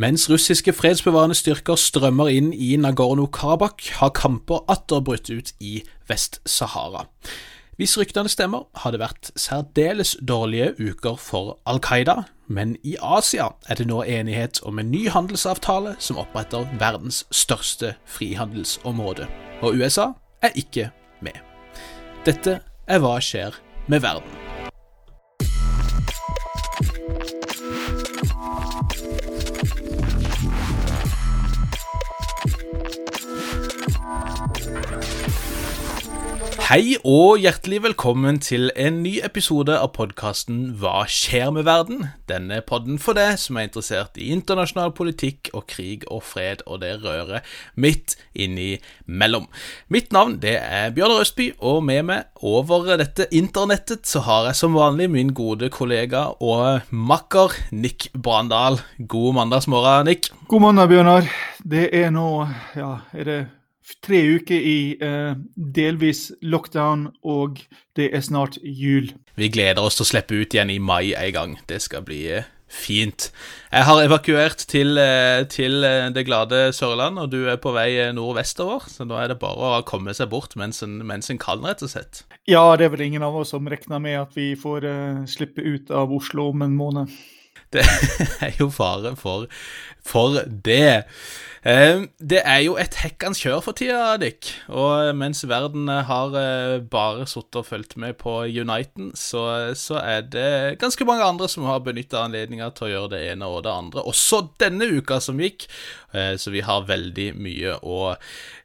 Mens russiske fredsbevarende styrker strømmer inn i Nagorno-Karabakh, har kamper atter brutt ut i Vest-Sahara. Hvis ryktene stemmer, har det vært særdeles dårlige uker for Al Qaida, men i Asia er det nå enighet om en ny handelsavtale som oppretter verdens største frihandelsområde, og USA er ikke med. Dette er Hva skjer med verden? Hei og hjertelig velkommen til en ny episode av podkasten Hva skjer med verden? Denne podden for deg som er interessert i internasjonal politikk og krig og fred og det røret midt innimellom. Mitt navn det er Bjørnar Østby, og med meg over dette internettet så har jeg som vanlig min gode kollega og makker Nick Brandal. God mandagsmorgen, Nick. God mandag, Bjørnar. Det er nå Ja, er det tre uker i eh, delvis lockdown, og det er snart jul. Vi gleder oss til å slippe ut igjen i mai en gang. Det skal bli eh, fint. Jeg har evakuert til, eh, til eh, det glade Sørland, og du er på vei nordvestover. Så nå er det bare å komme seg bort mens en, mens en kan, rett og slett. Ja, det er vel ingen av oss som regner med at vi får uh, slippe ut av Oslo om en måned. Det er jo fare for, for det. Eh, det er jo et hekkans kjør for tida, Dick. Og mens verden har eh, bare sittet og fulgt med på Uniten, så, så, er det ganske mange andre som har benytta anledninga til å gjøre det ene og det andre, også denne uka som gikk. Eh, så vi har veldig mye å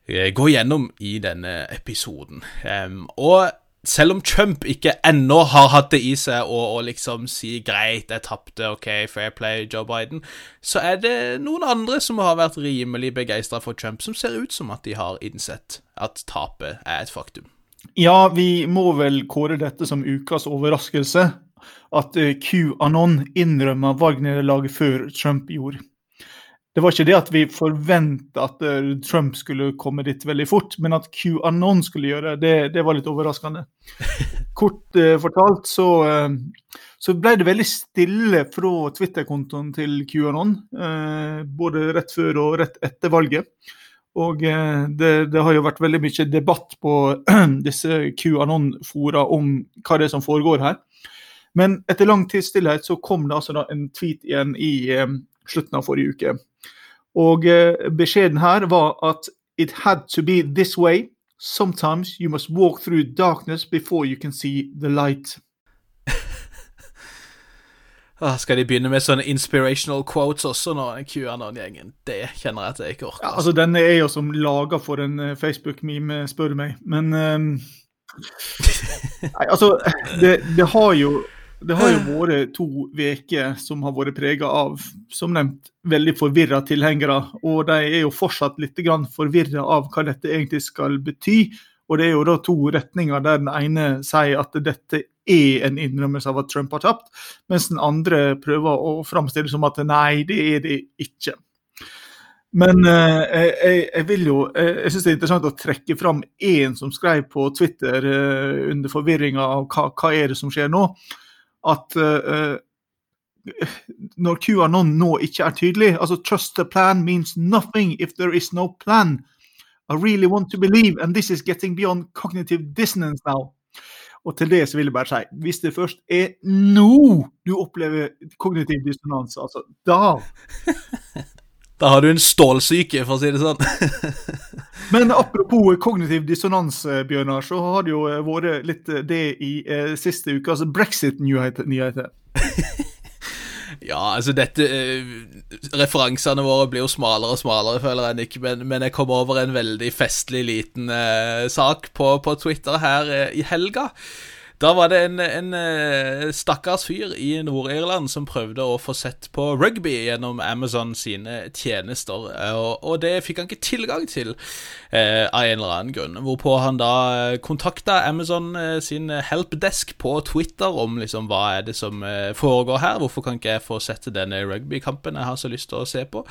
gå gjennom i denne episoden. Og selv om Trump ikke ennå har hatt det i seg å, å liksom si 'greit, jeg tapte, OK, fair play, Joe Biden', så er det noen andre som har vært rimelig begeistra for Trump, som ser ut som at de har innsett at tapet er et faktum. Ja, vi må vel kåre dette som ukas overraskelse. At eh, QAnon innrømmer valgnederlaget før Trump gjorde. Det var ikke det at vi forventa at eh, Trump skulle komme dit veldig fort, men at QAnon skulle gjøre det, det var litt overraskende. Kort eh, fortalt så, eh, så, ble det veldig stille fra Twitter-kontoen til QAnon, eh, både rett før og rett etter valget. Og det, det, har jo vært veldig mye debatt på disse QAnon-fora om hva det er som foregår her. Men etter lang tids stillhet så kom det altså en tweet igjen i slutten av forrige uke og eh, beskjeden her var at it had to be this way. Sometimes you must walk through darkness before you can see the light. ah, skal de begynne med sånne inspirational quotes også nå, QAnon-gjengen? Det kjenner jeg at jeg ikke orker. Ja, altså, Denne er jo som laga for en uh, Facebook-meme, spør du meg. Men um, Nei, altså det, det, har jo det har jo vært to uker som har vært prega av, som nevnt, veldig forvirra tilhengere. Og de er jo fortsatt litt forvirra av hva dette egentlig skal bety. Og det er jo da to retninger der den ene sier at dette er en innrømmelse av at Trump har tapt, mens den andre prøver å framstille som at nei, det er det ikke. Men eh, jeg, jeg, vil jo, jeg syns det er interessant å trekke fram én som skrev på Twitter eh, under forvirringa av hva, hva er det som skjer nå at uh, når QAnon nå ikke er tydelig altså Trust the plan means nothing if there is no plan. I really want to believe, and this is getting beyond cognitive dissonance now. Og til det så vil jeg bare si, hvis det først er nå du opplever kognitiv dissonanse, altså da Da har du en stålsyke, for å si det sånn. Men apropos kognitiv dissonans, eh, Bjørnar, så har det jo eh, vært litt eh, det i eh, siste ukas brexit-nyheter. ja, altså dette eh, Referansene våre blir jo smalere og smalere, føler jeg Nick, men, men jeg kom over en veldig festlig liten eh, sak på, på, Twitter her i helga. Da var det en, en eh, stakkars fyr i Nord-Irland som prøvde å få sett på rugby gjennom Amazon sine tjenester, eh, og, og det fikk han ikke tilgang til eh, av en eller annen grunn. Hvorpå han da eh, kontakta Amazon eh, sin helpdesk på Twitter om liksom hva er det som eh, foregår her, hvorfor kan ikke jeg få sett denne rugbykampen jeg har så lyst til å se på?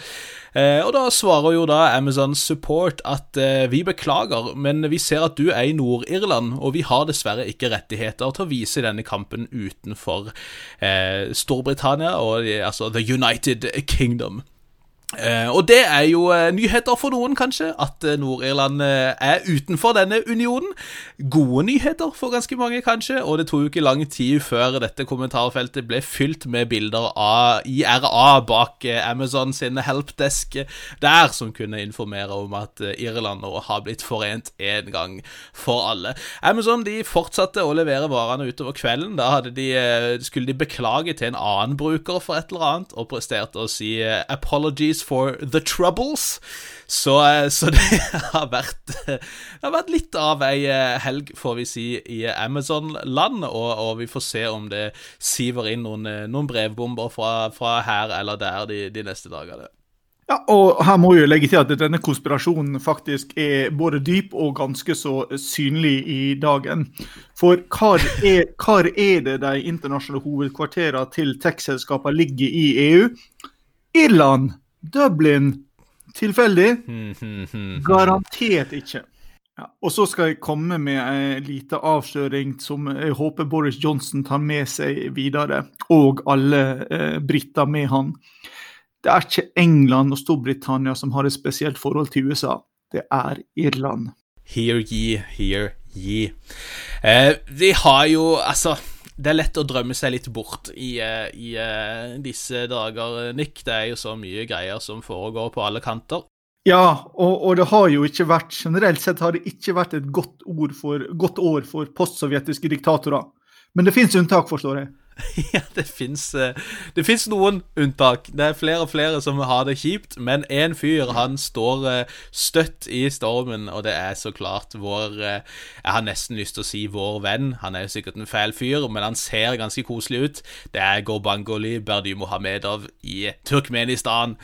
og da svarer jo da Amazon Support at vi beklager, men vi ser at du er i Nord-Irland, og vi har dessverre ikke rettighet muligheter til å vise denne kampen utenfor eh, Storbritannia og altså The United Kingdom. Eh, og det er jo eh, nyheter for noen, kanskje, at eh, Nord-Irland eh, er utenfor denne unionen. Gode nyheter for ganske mange, kanskje, og det tok ikke lang tid før dette kommentarfeltet ble fylt med bilder av IRA bak eh, Amazon sin helpdesk der, som kunne informere om at eh, Irland nå har blitt forent en gang for alle. Amazon de fortsatte å levere varene utover kvelden. Da de, eh, skulle de beklage til en annen bruker for et eller annet, og presterte å si eh, 'apologies for the troubles'. Så, eh, så det har vært Det har vært litt av ei eh, helg, får vi si, i Amazon-land, og, og, vi får se om det siver inn noen, eh, noen brevbomber fra, fra, her eller der de, de neste dagene. Ja, og her må jeg legge til at denne konspirasjonen faktisk er både dyp og ganske så synlig i dagen. For hvor er, hvor er det de internasjonale hovedkvarterene til tech-selskapene ligger i EU? Irland, Dublin, tilfeldig? Garantert ikke. Ja, og så skal jeg komme med en liten avsløring som jeg håper Boris Johnson tar med seg videre, og alle eh, briter med han. Det er ikke England og Storbritannia som har et spesielt forhold til USA. Det er Irland. Hear ye, hear ye. Eh, vi har jo Altså, det er lett å drømme seg litt bort i, eh, i uh, disse dager, Nick. Det er jo så mye greier som foregår på alle kanter. Ja, og, og, det har jo ikke vært Generelt sett har det ikke vært et godt, for, godt år for postsovjetiske diktatorer. Men det fins unntak, forstår jeg. ja, det fins noen unntak. Det er flere og flere som har det kjipt, men én fyr han står støtt i stormen, og det er så klart vår Jeg har nesten lyst til å si vår venn. Han er jo sikkert en fæl fyr, men han ser ganske koselig ut. Det er Gorbangoli Berdy Mohamedov i Turkmenistan.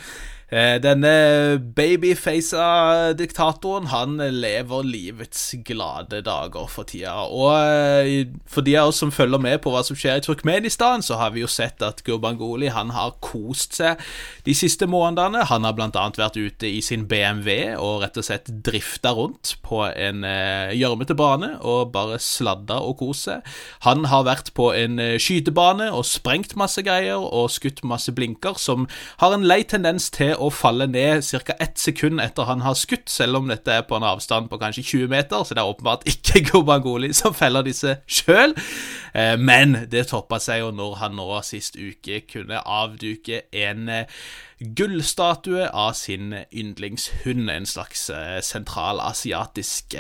Denne babyfaca diktatoren han lever livets glade dager for tida. Og for de av oss som følger med på hva som skjer i Turkmenistan, så har vi jo sett at Gurbanguly han har kost seg de siste månedene. Han har bl.a. vært ute i sin BMW og rett og slett drifta rundt på en gjørmete bane og bare sladda og kost seg. Han har vært på en skytebane og sprengt masse greier og skutt masse blinker, som har en lei tendens til å falle ned ca. ett sekund etter han har skutt, selv om dette er på en avstand på kanskje 20 meter, så det er åpenbart ikke Gobangoli som feller disse sjøl. Men det toppa seg jo når han nå sist uke kunne avduke en gullstatue av sin yndlingshund, en slags sentralasiatisk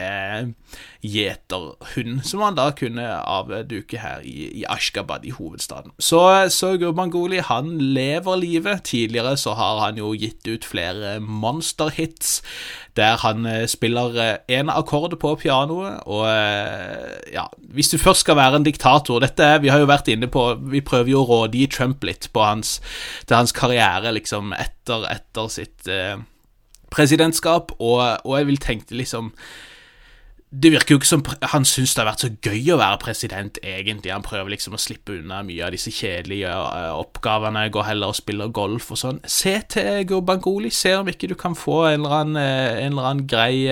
gjeterhund, som han da kunne avduke her i, i Ashgabad, i hovedstaden. Så, så Gurbanguly han lever livet. Tidligere så har han jo gitt ut flere monsterhits der han spiller én akkord på pianoet, og ja Hvis du først skal være en diktator Dette Vi har jo vært inne på Vi prøver jo å rådgi Trump litt på hans, til hans karriere, liksom, etter, etter sitt eh, presidentskap, og, og jeg vil tenke liksom det virker jo ikke som han syns det har vært så gøy å være president, egentlig. Han prøver liksom å slippe unna mye av disse kjedelige oppgavene, går heller og spiller golf og sånn. Se til Gurbangoli, se om ikke du kan få en eller annen, en eller annen grei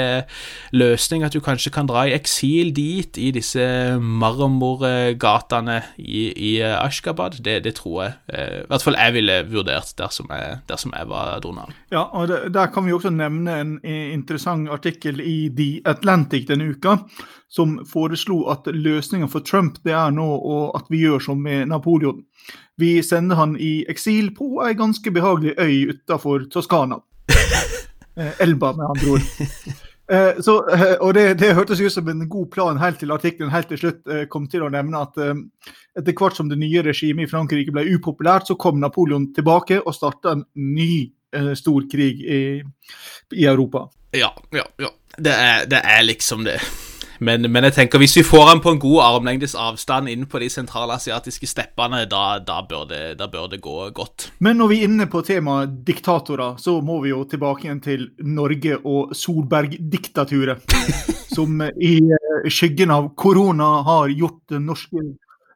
løsning, at du kanskje kan dra i eksil dit, i disse marmorgatene i, i Ashgabad. Det, det, tror jeg. I hvert fall jeg ville vurdert dersom jeg, dersom jeg var Donald. Ja, og det, der kan vi også nevne en interessant artikkel i The Atlantic denne uka, som foreslo at løsninga for Trump det er nå at vi gjør som med Napoleon. Vi sender han i eksil på ei ganske behagelig øy utafor Toskana. Elba, med andre ord. Så, og det, det, hørtes ut som en god plan helt til artikkelen helt til slutt kom til å nevne at etter hvert som det nye regimet i Frankrike ble upopulært, så kom Napoleon tilbake og starta en ny stor krig i, i Europa. Ja, ja, ja. Det er, det er liksom det. Men, men, jeg tenker hvis vi får han på en god armlengdes avstand inn på de sentralasiatiske steppene, da, da, bør det, da, bør det, gå godt. Men når vi er inne på temaet diktatorer, så må vi jo tilbake igjen til Norge og Solberg-diktaturet. som i skyggen av korona har gjort den norske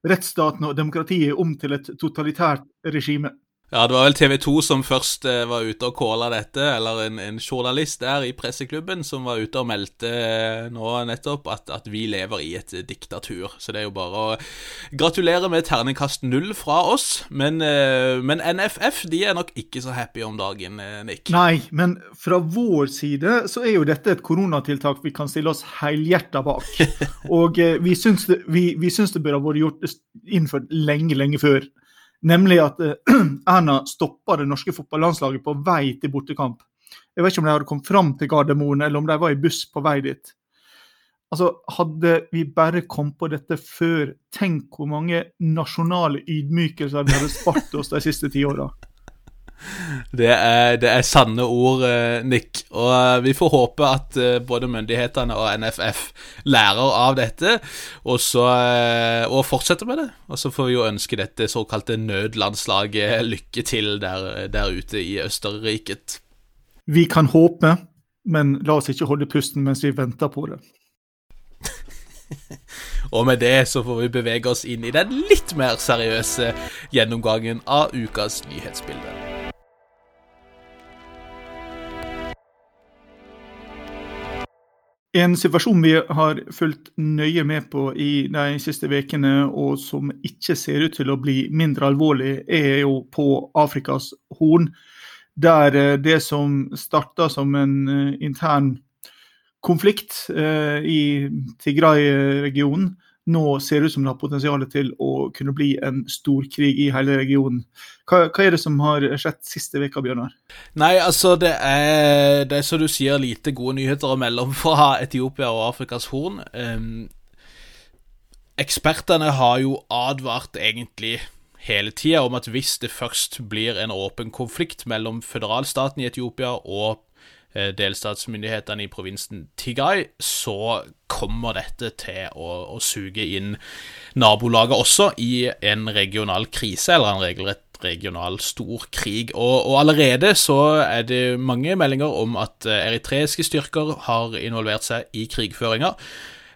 rettsstaten og demokratiet om til et totalitært regime. Ja, det var vel TV 2 som først eh, var ute og calla dette, eller en, en, journalist der i presseklubben som var ute og meldte eh, nå nettopp at, at, vi lever i et diktatur. Så det er jo bare å gratulere med terningkast null fra oss. Men, eh, men, NFF de er nok ikke så happy om dagen, eh, Nick. Nei, men fra vår side så er jo dette et koronatiltak vi kan stille oss helhjerta bak. Og eh, vi syns det, vi, vi syns det bør ha vært gjort innført lenge, lenge før. Nemlig at eh, Erna stoppa det norske fotballandslaget på vei til bortekamp. Jeg vet ikke om de hadde kommet fram til Gardermoen, eller om de var i buss på vei dit. Altså, Hadde vi bare kommet på dette før, tenk hvor mange nasjonale ydmykelser vi hadde spart oss de siste ti åra. Det er, det er, sanne ord, eh, Nick. Og eh, vi får håpe at eh, både myndighetene og NFF lærer av dette, og, så, og fortsetter med det. Og så får vi jo ønske dette såkalte nødlandslaget lykke til der, der ute i Østerriket. Vi kan håpe, men la oss ikke holde pusten mens vi venter på det. og med det så får vi bevege oss inn i den litt mer seriøse gjennomgangen av ukas nyhetsbilde. En situasjon vi har fulgt nøye med på i de siste ukene, og som ikke ser ut til å bli mindre alvorlig, er jo på Afrikas Horn. Der eh, det som starta som en eh, intern konflikt eh, i Tigray-regionen, nå ser ut som det har potensial til å kunne bli en storkrig i hele regionen. Hva, hva er det som har skjedd siste veka, Bjørnar? Nei, altså det er, det er som du sier, lite gode nyheter å melde om fra Etiopia og Afrikas Horn. Um, ekspertene har jo advart egentlig hele tida om at hvis det først blir en åpen konflikt mellom føderalstaten i Etiopia og delstatsmyndighetene i provinsen Tigay, så kommer dette til å, å suge inn nabolaget også i en regional krise, eller en regelrett regional storkrig. Og, og allerede så er det mange meldinger om at eh, eritreiske styrker har involvert seg i krigføringa.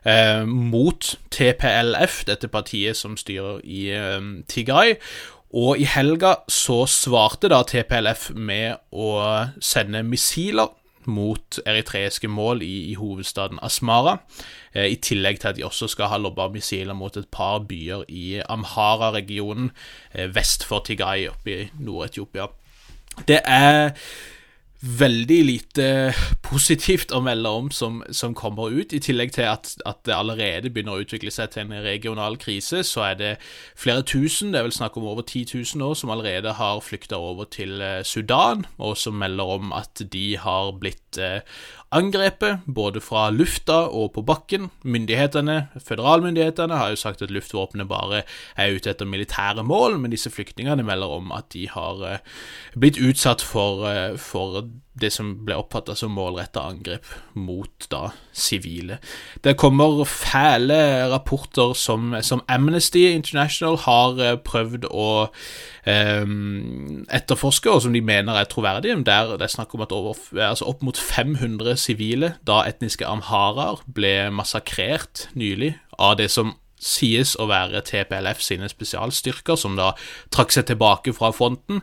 Eh, mot TPLF, dette partiet som styrer i eh, Tigray. Og i helga så svarte da TPLF med å sende missiler mot eritreiske mål i, i hovedstaden Asmara. Eh, I tillegg til at de også skal ha lobba missiler mot et par byer i Amhara-regionen eh, vest for Tigay oppe i Nord-Etiopia. Det er veldig lite positivt å melde om som, som kommer ut. I tillegg til at, at, det allerede begynner å utvikle seg til en regional krise, så er det flere tusen, det er vel snakk om over 10 000 nå, som allerede har flykta over til eh, Sudan, og som melder om at de har blitt eh, angrepet, både fra lufta og på bakken. Myndighetene, føderalmyndighetene har jo sagt at luftvåpenet bare er ute etter militære mål, men disse flyktningene melder om at de har eh, blitt utsatt for, eh, for det som ble oppfatta som målretta angrep mot da sivile. Det kommer fæle rapporter som, som Amnesty International har eh, prøvd å eh, etterforske, og som de mener er troverdige. Der det er snakk om at over, altså opp mot 500 sivile, da etniske amharaer, ble massakrert nylig av det som sies å være TPLF sine spesialstyrker, som da trakk seg tilbake fra fronten.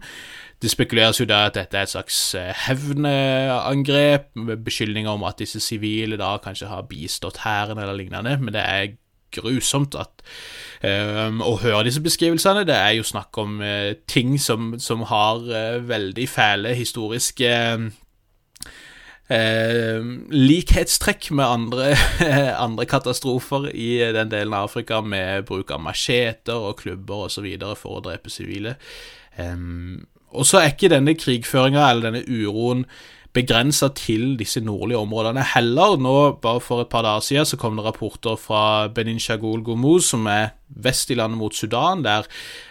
Det spekuleres jo da at dette er et slags eh, hevneangrep, med beskyldninger om at disse sivile da kanskje har bistått hæren eller lignende, men det er grusomt at, um, å høre disse beskrivelsene. Det er jo snakk om uh, ting som, som har uh, veldig fæle historiske uh, likhetstrekk med andre, andre, katastrofer i den delen av Afrika, med bruk av macheter og klubber osv. for å drepe sivile. Um, og så er ikke denne krigføringa eller denne uroen begrensa til disse nordlige områdene heller. Nå, bare for et par dager siden, så kom det rapporter fra Benin Shagul Gumuz, som er vest i landet mot Sudan, der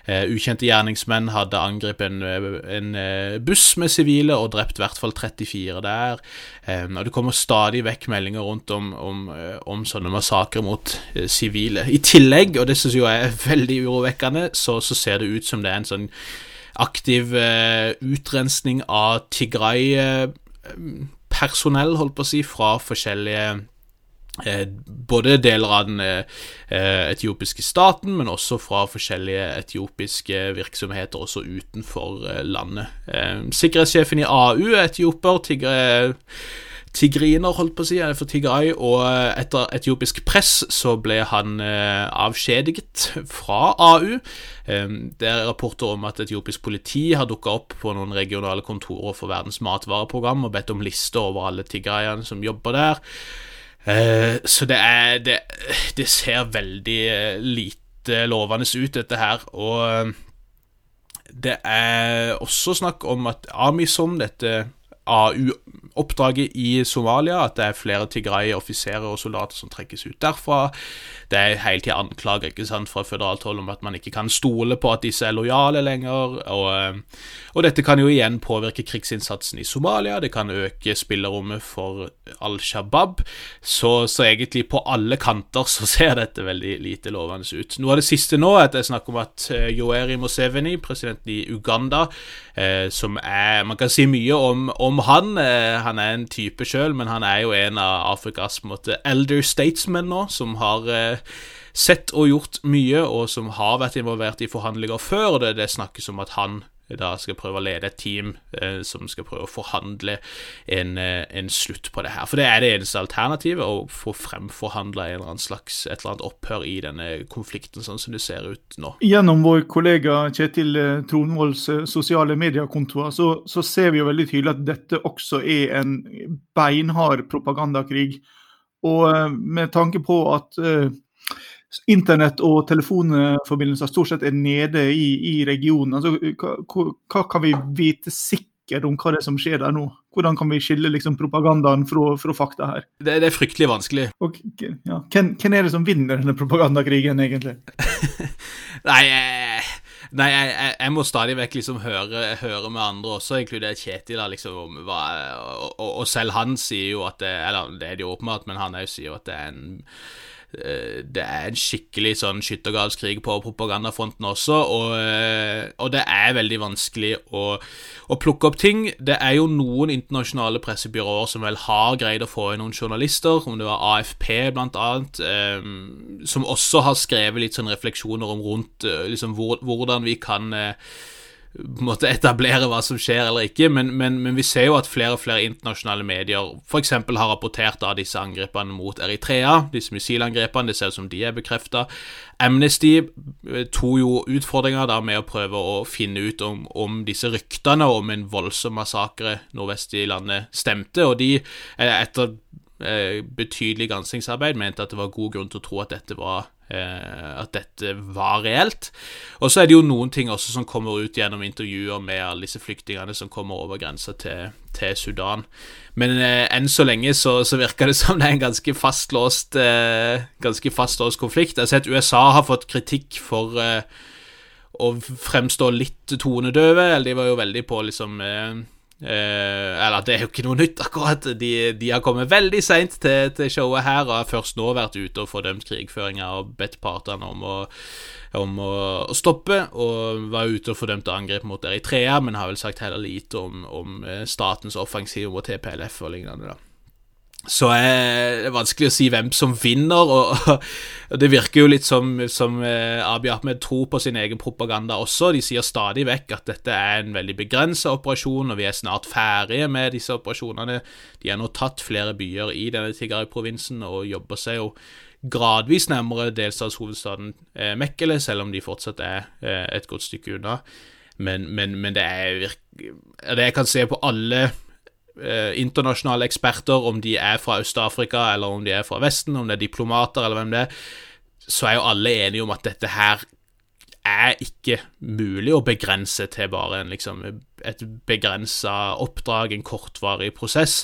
eh, ukjente gjerningsmenn hadde angrepet en, en, eh, buss med sivile og drept i hvert fall 34 der. Eh, og det kommer stadig vekk meldinger rundt om, om, eh, om sånne massakrer mot eh, sivile. I tillegg, og det syns jeg er veldig urovekkende, så, så ser det ut som det er en sånn aktiv eh, utrensning av Tigray-personell, holdt på å si, fra forskjellige Eh, både deler av den eh, etiopiske staten, men også fra forskjellige etiopiske virksomheter også utenfor eh, landet. Sikkerhetssjefen i AU er etioper. Tigre, tigriner, holdt på å si, for Tigray, og etter etiopisk press så ble han avskjediget fra AU. Det er rapporter om at etiopisk politi har dukka opp på noen regionale kontorer for Verdens matvareprogram og bedt om lister over alle tigrayene som jobber der. Eh, så det er det, det, ser veldig eh, lite lovende ut, dette her. Og eh, det er også snakk om at Amisom, dette AU-oppdraget i Somalia, at det er flere Tigray-offiserer og soldater som trekkes ut derfra. Det er hele tida anklager ikke sant, fra føderalt hold om at man ikke kan stole på at disse er lojale lenger. Og, eh, og, dette kan jo igjen påvirke krigsinnsatsen i Somalia, det kan øke spillerommet for Al Shabaab. Så, så, egentlig på alle kanter så ser dette veldig lite lovende ut. Noe av det siste nå er at det er snakk om at Yoeri Yoweri Museveni, presidenten i Uganda, eh, som er Man kan si mye om, om han. Uh, han er en type sjøl, men han er jo en av Afrikas måte, elder statesmen nå, som har sett og gjort mye, og som har vært involvert i forhandlinger før. og Det, det snakkes om at han da skal prøve å lede et team eh, som skal prøve å forhandle en, eh, en, slutt på det her. For det er det eneste alternativet, å få fremforhandla et eller annet opphør i denne konflikten, sånn som det ser ut nå. Gjennom vår kollega Kjetil eh, Tronvolds eh, sosiale mediekontoer så, så, ser vi jo veldig tydelig at dette også er en beinhard propagandakrig. Og med tanke på at uh, internett- og telefonforbindelser stort sett er nede i, i regionen. Altså, hva, hva, kan vi vite sikkert om hva det er som skjer der nå? Hvordan kan vi skille liksom, propagandaen fra, fra, fakta her? Det, det, er fryktelig vanskelig. Og, ja, hvem, hvem, er det som vinner denne propagandakrigen, egentlig? Nei, jeg, nei jeg, jeg, jeg, må stadig vekk liksom høre, høre, med andre også, inkludert Kjetil. liksom, hva, og, og, og, selv han sier jo at det Eller det er det jo åpenbart, men han sier jo at det er en Eh, det er en skikkelig sånn skyttergravskrig på propagandafronten også, og, eh, og det er veldig vanskelig å, å, plukke opp ting. Det er jo noen internasjonale pressebyråer som vel har greid å få inn noen journalister, om det var AFP blant annet, um, som også har skrevet litt sånn refleksjoner om rundt liksom, hvor, hvordan vi kan uh, måtte etablere hva som skjer eller ikke, men, men, men, vi ser jo at flere og flere internasjonale medier f.eks. har rapportert av disse angrepene mot Eritrea, disse missilangrepene. Det ser ut som de er bekrefta. Amnesty eh, tok jo utfordringer da med å prøve å finne ut om, om disse ryktene om en voldsom massakre nordvest i landet stemte, og de, eh, etter eh, betydelig granskingsarbeid, mente at det var god grunn til å tro at dette var at dette var reelt. Og så er det jo noen ting også som kommer ut gjennom intervjuer med alle disse flyktningene som kommer over grensa til, til, Sudan. Men eh, enn så lenge så, så, virker det som det er en ganske fastlåst eh, Ganske fastlåst konflikt. Jeg har sett USA har fått kritikk for eh, å fremstå litt tonedøve. Eller de var jo veldig på liksom eh, eller det er jo ikke noe nytt, akkurat. De, de har kommet veldig seint til, til, showet her og har først nå vært ute og fordømt krigføringa og bedt partene om å, om å stoppe. Og var ute og fordømte angrep mot Eritrea, men har vel sagt heller lite om, om eh, statens offensiv mot TPLF og lignende. da så er det vanskelig å si hvem som vinner, og, og det virker jo litt som, som eh, Abiy Ahmed tror på sin egen propaganda også. De sier stadig vekk at dette er en veldig begrensa operasjon, og vi er snart ferdige med disse operasjonene. De har nå tatt flere byer i denne Tigray-provinsen og jobber seg jo gradvis nærmere delstatshovedstaden eh, Mekkele, selv om de fortsatt er eh, et godt stykke unna. Men, men, men det er Det jeg kan se på alle eh, internasjonale eksperter, om de er fra Øst-Afrika eller om de er fra Vesten, om det er diplomater eller hvem det er, så er jo alle enige om at dette her er ikke mulig å begrense til bare en, liksom, et begrensa oppdrag, en kortvarig prosess.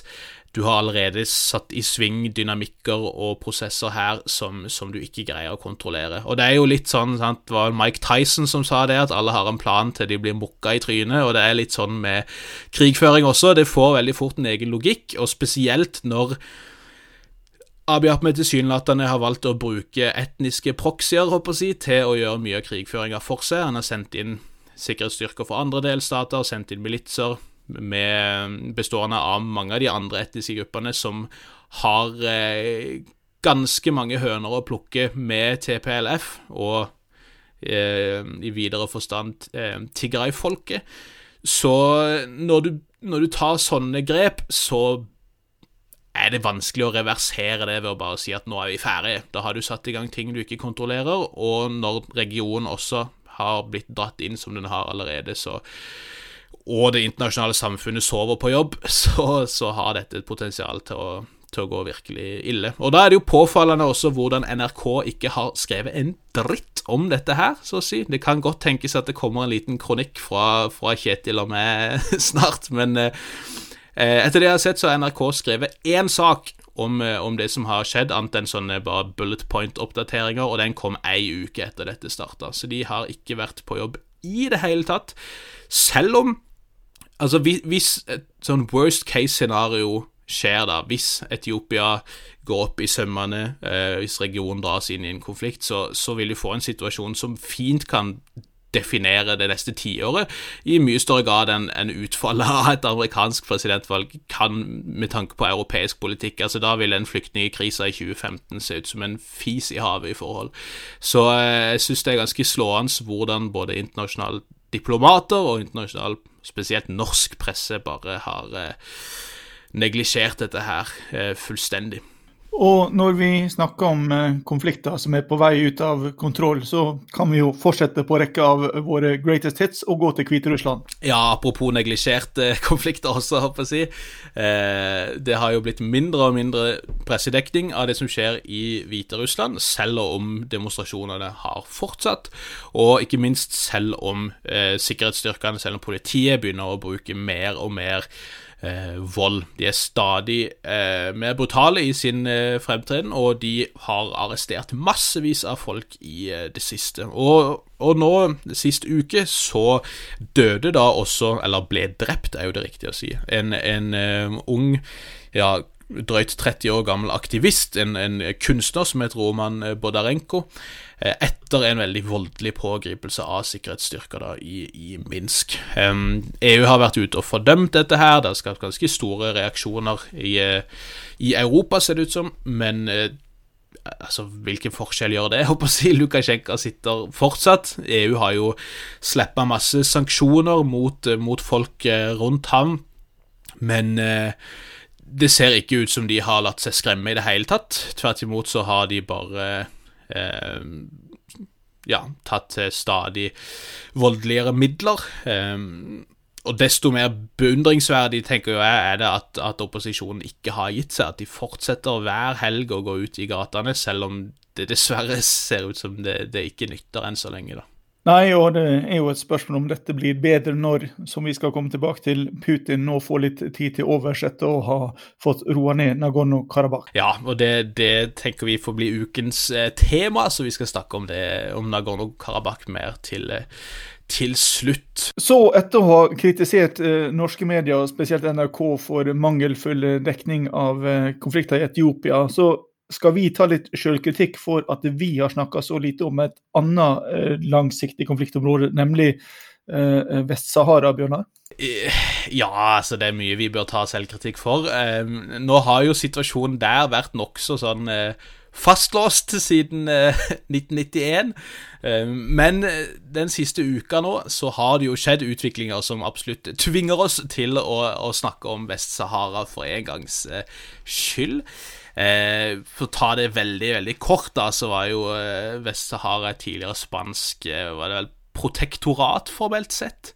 Du har allerede satt i sving dynamikker og prosesser her som, som, du ikke greier å kontrollere. Og det er jo litt sånn, sant, det var Mike Tyson som sa det, at alle har en plan til de blir mokka i trynet, og det er litt sånn med krigføring også. Det får veldig fort en egen logikk, og spesielt når Abiy Ahmed tilsynelatende har valgt å bruke etniske proxier håper jeg, til å gjøre mye av krigføringa for seg. Han har sendt inn sikkerhetsstyrker fra andre delstater, sendt inn militser, med, bestående av mange av de andre etniske gruppene som har eh, ganske mange høner å plukke med TPLF og eh, i videre forstand eh, Tigray-folket. Så når du, når du tar sånne grep, så er det vanskelig å reversere det ved å bare si at nå er vi ferdige. Da har du satt i gang ting du ikke kontrollerer, og når regionen også har blitt dratt inn som den har allerede, så og det internasjonale samfunnet sover på jobb, så, så har dette et potensial til å, til å, gå virkelig ille. Og Da er det jo påfallende også hvordan NRK ikke har skrevet en dritt om dette her, så å si. Det kan godt tenkes at det kommer en liten kronikk fra, fra Kjetil og meg snart, men eh, etter det jeg har sett, så har NRK skrevet én sak om, eh, om, det som har skjedd, annet enn sånne bare bullet point-oppdateringer, og den kom ei uke etter dette starta. Så de har ikke vært på jobb i det hele tatt. Selv om Altså, hvis et sånn worst case-scenario skjer, da, hvis Etiopia går opp i sømmene, eh, hvis regionen dras inn i en konflikt, så, så vil du få en situasjon som fint kan definere det neste tiåret i mye større grad enn en utfallet av et amerikansk presidentvalg kan med tanke på europeisk politikk. Altså Da vil en flyktningkrise i 2015 se ut som en fis i havet i forhold. Så eh, jeg syns det er ganske slående hvordan både internasjonale diplomater og internasjonal spesielt norsk presse, bare har eh, neglisjert dette her eh, fullstendig. Og når vi snakker om eh, konflikter som er på vei ut av kontroll, så kan vi jo fortsette på rekka av våre greatest hits og gå til Hviterussland. Ja, apropos neglisjerte konflikter også, håper jeg å si. det har jo blitt mindre og mindre pressedekning av det som skjer i Hviterussland, selv om demonstrasjonene har fortsatt. Og ikke minst selv om sikkerhetsstyrkene, selv om politiet begynner å bruke mer og mer eh, vold. De er stadig eh, mer brutale i sin eh, fremtreden, og de har arrestert massevis av folk i eh, det siste. Og, og nå, sist uke, så døde da også, eller ble drept, er jo det riktige å si, en, en eh, ung ja, drøyt 30 år gammel aktivist, en, en kunstner som heter Roman Bodarenko. Eh, etter en veldig voldelig pågripelse av sikkerhetsstyrker da, i, i, Minsk. EU har vært ute og fordømt dette her, det har skapt ganske store reaksjoner i, uh, i, Europa, ser det ut som, men altså, hvilken forskjell gjør det? Jeg håper å si Lukasjenko sitter fortsatt. EU har jo slippa masse sanksjoner mot, mot folk rundt ham, men det ser ikke ut som de har latt seg skremme i det hele tatt. Tvert imot så har de bare Eh, ja, tatt stadig voldeligere midler. Eh, og desto mer beundringsverdig tenker jeg er det at, at, opposisjonen ikke har gitt seg. At de fortsetter hver helg å gå ut i gatene, selv om det dessverre ser ut som det, det ikke nytter enn så lenge. da. Nei, og det er jo et spørsmål om dette blir bedre når, som vi skal komme tilbake til, Putin nå får litt tid til overs etter å ha fått roa ned Nagorno-Karabakh. Ja, og det, det, tenker vi får bli ukens eh, tema, så vi skal snakke om det, om Nagorno-Karabakh mer til, eh, til slutt. Så, etter å ha kritisert eh, norske medier, spesielt NRK, for mangelfull dekning av eh, konflikter i Etiopia, så skal vi ta litt sjølkritikk for at vi har snakka så lite om et annet eh, langsiktig konfliktområde, nemlig eh, Vest-Sahara, Bjørnar? Eh, ja, altså det er mye vi bør ta selvkritikk for. Nå har jo situasjonen der vært nokså sånn fastlåst siden 1991. Men den siste uka nå så har det jo skjedd utviklinger som absolutt tvinger oss til å, å snakke om Vest-Sahara for en gangs skyld. Eh, for å ta det veldig, veldig kort, da, så var jo eh, Vest-Sahara tidligere spansk eh, var det vel protektorat, formelt sett.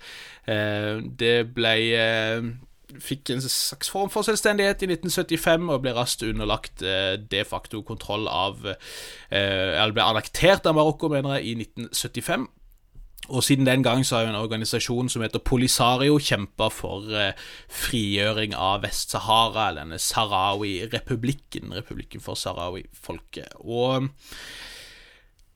Eh, det ble eh, Fikk en slags form for selvstendighet i 1975 og ble raskt underlagt eh, de facto kontroll av Eller ble annektert av Marokko, mener jeg, i 1975. Og siden den gang så har jo en organisasjon som heter Polisario kjempa for eh, frigjøring av Vest-Sahara, denne Sahrawi-republikken, republikken for Sahrawi-folket. Og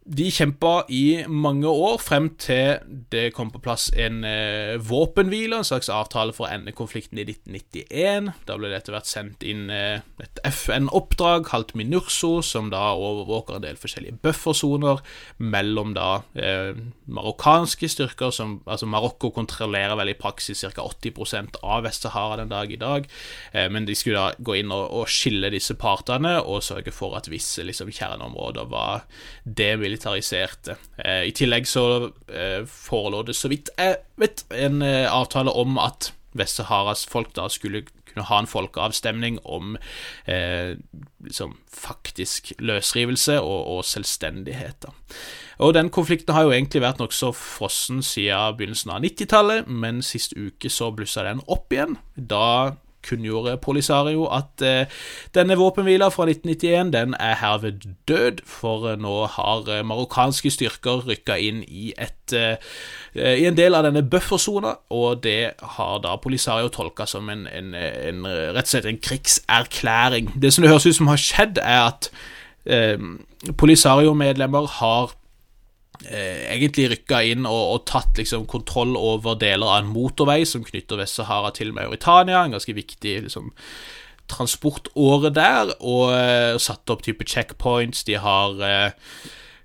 de kjempa i mange år, frem til det kom på plass en eh, våpenhvile, en slags avtale for å ende konflikten i 1991. Da ble det etter hvert sendt inn eh, et FN-oppdrag kalt MINURSO, som da overvåker en del forskjellige buffersoner mellom da eh, marokkanske styrker, som altså Marokko kontrollerer vel i praksis ca. 80% av Vest-Sahara den dag i dag, eh, men de skulle da gå inn og, og, skille disse partene og sørge for at visse liksom, kjerneområder var demilitarisert militariserte. Eh, I tillegg så eh, forelå det, så vidt jeg vet, en eh, avtale om at Vest-Saharas folk da skulle kunne ha en folkeavstemning om liksom faktisk løsrivelse og, og selvstendighet. Da. Og Den konflikten har jo egentlig vært nokså frossen siden begynnelsen av 90-tallet, men sist uke så blussa den opp igjen. Da kunngjorde Polisario at eh, denne våpenhvila fra 1991 den er herved død, for eh, nå har eh, marokkanske styrker rykka inn i, et, i en del av denne buffersona, og det har da Polisario tolka som en, en, en, rett og slett en krigserklæring. Det som det høres ut som har skjedd, er at eh, Polisario-medlemmer har egentlig rykka inn og, og tatt liksom, kontroll over deler av en motorvei som knytter Vest-Sahara til Mauritania, en ganske viktig liksom, transportåre der, og eh, satt opp type checkpoints. De har eh,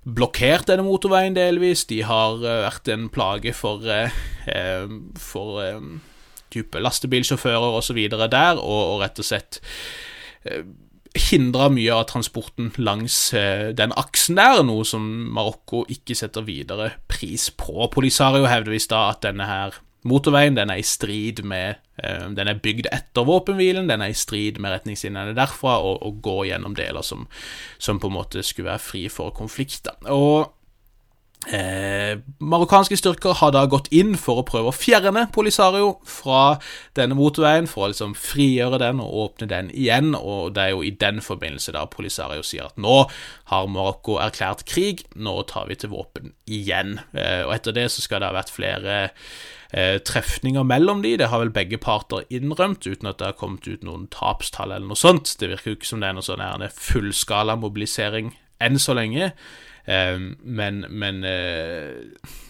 blokkert denne motorveien delvis. De har eh, vært en plage for, eh, eh, for type lastebilsjåfører osv. der, og, og rett og slett hindra mye av transporten langs eh, den aksen der, noe som Marokko ikke setter videre pris på. Polisario hevder visst da at denne her motorveien den er i strid med eh, Den er bygd etter våpenhvilen, den er i strid med retningslinjene derfra, og, og går gjennom deler som, som, på en måte skulle være fri for konflikter. Og Eh, marokkanske styrker har da gått inn for å prøve å fjerne Polisario fra denne motorveien, for å liksom frigjøre den og åpne den igjen, og det er jo i den forbindelse da Polisario sier at nå har Marokko erklært krig, nå tar vi til våpen igjen. Eh, og etter det så skal det ha vært flere eh, trefninger mellom de, det har vel begge parter innrømt, uten at det har kommet ut noen tapstall eller noe sånt. Det virker jo ikke som det er noe sånn fullskala mobilisering enn så lenge. Ehm, men, men eh,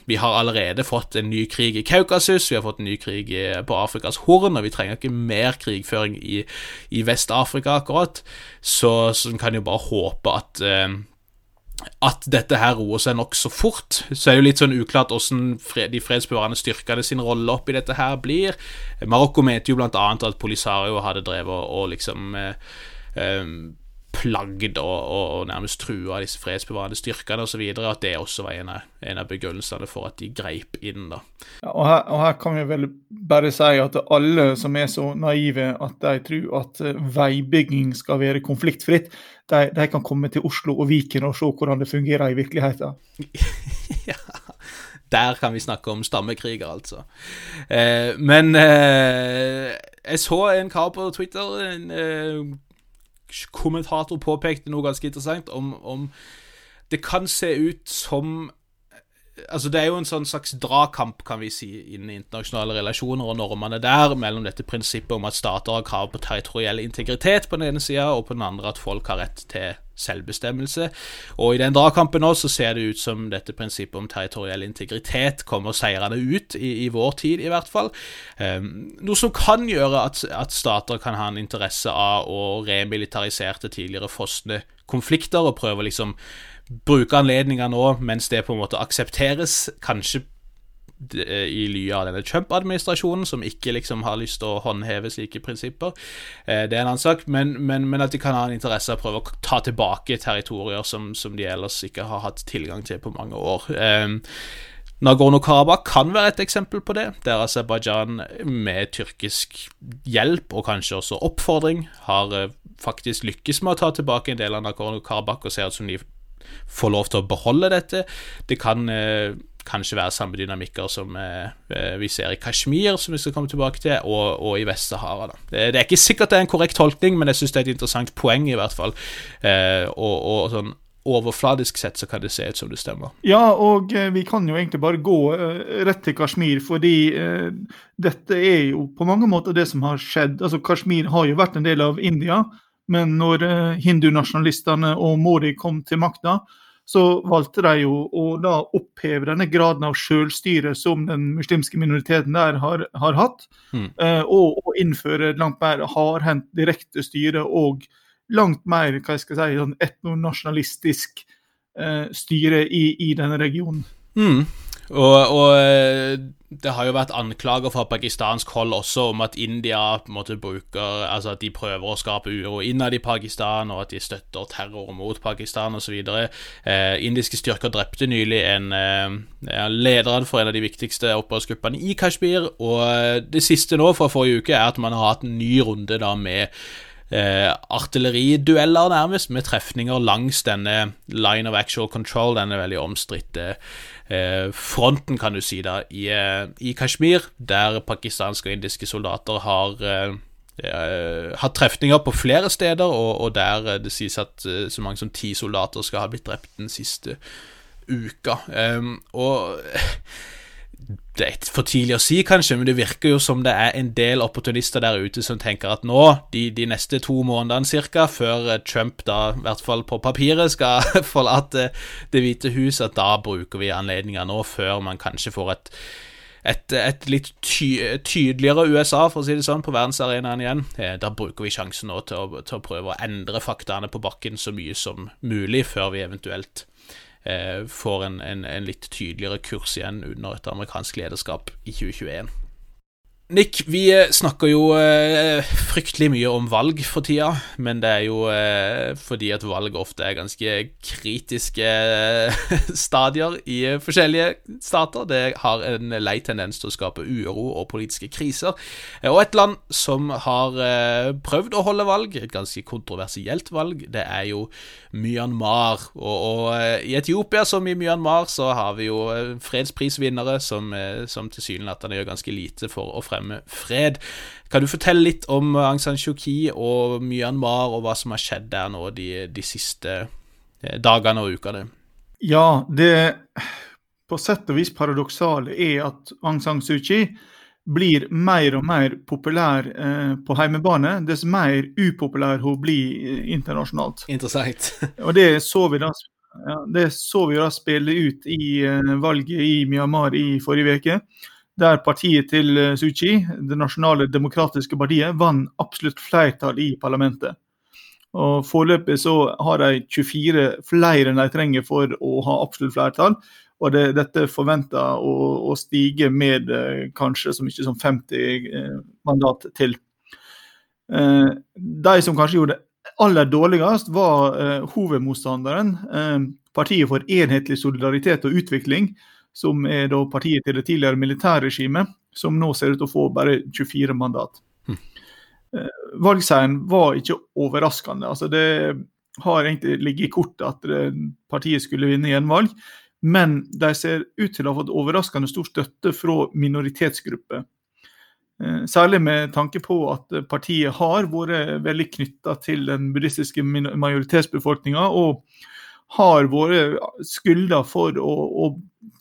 vi har allerede fått en ny krig i Kaukasus, vi har fått en ny krig på Afrikas Horn, og vi trenger ikke mer krigføring i, i Vest-Afrika, akkurat. Så, så en kan jo bare håpe at ehm, at dette her roer seg nokså fort. Så er det jo litt sånn uklart hvordan de fredsbevarende styrkene sin rolle oppi dette her blir. Marokko mente jo blant annet at Polisario hadde drevet og, liksom eh, eh, plagd og, og, nærmest trua disse fredsbevarende styrkene osv., at det også var en av, en av, begrunnelsene for at de greip inn. da. Ja, og, her, og, her, kan vi vel bare si at alle som er så naive at de tror at eh, veibygging skal være konfliktfritt, de, de kan komme til Oslo og Viken og se hvordan det fungerer i virkeligheten. ja. Der kan vi snakke om stammekriger, altså. Eh, men eh, jeg så en kar på Twitter, en eh, kommentator påpekte noe ganske interessant om, om det kan se ut som Altså, det er jo en sånn slags dragkamp, kan vi si, innen internasjonale relasjoner og normene der, mellom dette prinsippet om at stater har krav på territoriell integritet på den ene sida, og på den andre at folk har rett til selvbestemmelse. Og i den dragkampen nå så ser det ut som dette prinsippet om territoriell integritet kommer seirende ut, i, i, vår tid i hvert fall. Um, noe som kan gjøre at, at, stater kan ha en interesse av å remilitarisere tidligere frosne konflikter, og prøve å liksom bruke anledninga nå mens det på en måte aksepteres, kanskje i ly av denne Trump-administrasjonen, som ikke liksom har lyst til å håndheve slike prinsipper. Eh, det er en annen sak, men, men, men, at de kan ha en interesse av å prøve å ta tilbake territorier som, som de ellers ikke har hatt tilgang til på mange år. Eh, Nagorno-Karabakh kan være et eksempel på det, der Aserbajdsjan med tyrkisk hjelp og kanskje også oppfordring har faktisk lykkes med å ta tilbake en del av Nagorno-Karabakh og ser ut som de får lov til å beholde dette. Det kan eh, kanskje være samme dynamikker som eh, eh, vi ser i Kashmir, som vi skal komme tilbake til, og, og i Vest-Sahara. Det, det, er ikke sikkert det er en korrekt tolkning, men jeg syns det er et interessant poeng, i hvert fall. Eh, og, og, sånn overfladisk sett så kan det se ut som det stemmer. Ja, og eh, vi kan jo egentlig bare gå eh, rett til Kashmir, fordi eh, dette er jo på mange måter det som har skjedd. Altså, Kashmir har jo vært en del av India. Men når hindunasjonalistene og Mori kom til makta, så valgte de jo å da oppheve denne graden av selvstyre som den muslimske minoriteten der har, har hatt, Mm. og, og innføre langt mer hardhendt direkte styre og langt mer hva jeg skal si, sånn etnonasjonalistisk eh, styre i, i denne regionen. Mm. Og, og eh, det har jo vært anklager fra pakistansk hold også om at India på en måte bruker Altså at de prøver å skape uro innad i Pakistan, og at de støtter terror mot Pakistan osv. Eh, indiske styrker drepte nylig en eh, lederen for en av de viktigste opprørsgruppene i Kashmir, og eh, det siste nå fra forrige uke er at man har hatt en ny runde da med eh, artilleridueller, nærmest, med trefninger langs denne line of actual control, denne veldig omstridte eh, fronten, kan du si, da, i, eh, i Kashmir, der pakistanske og indiske soldater har eh, eh, hatt trefninger på flere steder, og, og der eh, det sies at eh, så mange som ti soldater skal ha blitt drept den siste uka. Em, og det er for tidlig å si, kanskje, men det virker jo som det er en del opportunister der ute som tenker at nå, de, de neste to månedene cirka, før eh, Trump da, i hvert fall på papiret, skal forlate Det hvite hus, at da bruker vi anledninga nå, før man kanskje får et et, et litt ty tydeligere USA, for å si det sånn, på verdensarenaen igjen. Eh, Da bruker vi sjansen nå til å, til å prøve å endre faktaene på bakken så mye som mulig, før vi eventuelt eh, får en, en, en litt tydeligere kurs igjen under et amerikansk lederskap i 2021. Nick, vi eh, snakker jo eh, fryktelig mye om valg for tida, men det er jo eh, fordi at valg ofte er ganske kritiske eh, stadier i eh, forskjellige stater. Det har en lei tendens til å skape uro og politiske kriser. Og et land som har prøvd å holde valg, et ganske kontroversielt valg, det er jo Myanmar. Og, og i Etiopia som i Myanmar så har vi jo fredsprisvinnere som, som tilsynelatende gjør ganske lite for å fremme fred. Kan du fortelle litt om Aung San Suu Kyi og Myanmar, og hva som har skjedd der nå de, de siste eh, dagene og ukene? Ja, det på sett og vis paradoksale er at Aung San Suu Kyi blir mer og mer populær eh, på heimebane, dess mer upopulær hun blir eh, internasjonalt. Interessant. Og det så vi da, ja, det så vi da spille ut i eh, valget i Myanmar i forrige uke. Der partiet til eh, Suu Kyi, det nasjonale demokratiske partiet, vant absolutt flertall i parlamentet. Og Foreløpig så har de 24 flere enn de trenger for å ha absolutt flertall. Og det, dette forventer å, å stige med eh, kanskje så mye som 50 eh, mandat til. De som kanskje gjorde det aller dårligst, var hovedmotstanderen. Partiet for enhetlig solidaritet og utvikling, som er da partiet til det tidligere militærregimet, som nå ser ut til å få bare 24 mandat. Mm. Valgseieren var ikke overraskende. altså Det har egentlig ligget i kortet at eh, partiet skulle vinne gjenvalg, men de ser ut til å ha fått overraskende stor støtte fra minoritetsgrupper. Eh, Særlig med tanke på at partiet har vært veldig knytta til den buddhistiske majoritetsbefolkninga, og har vært skylda for å, å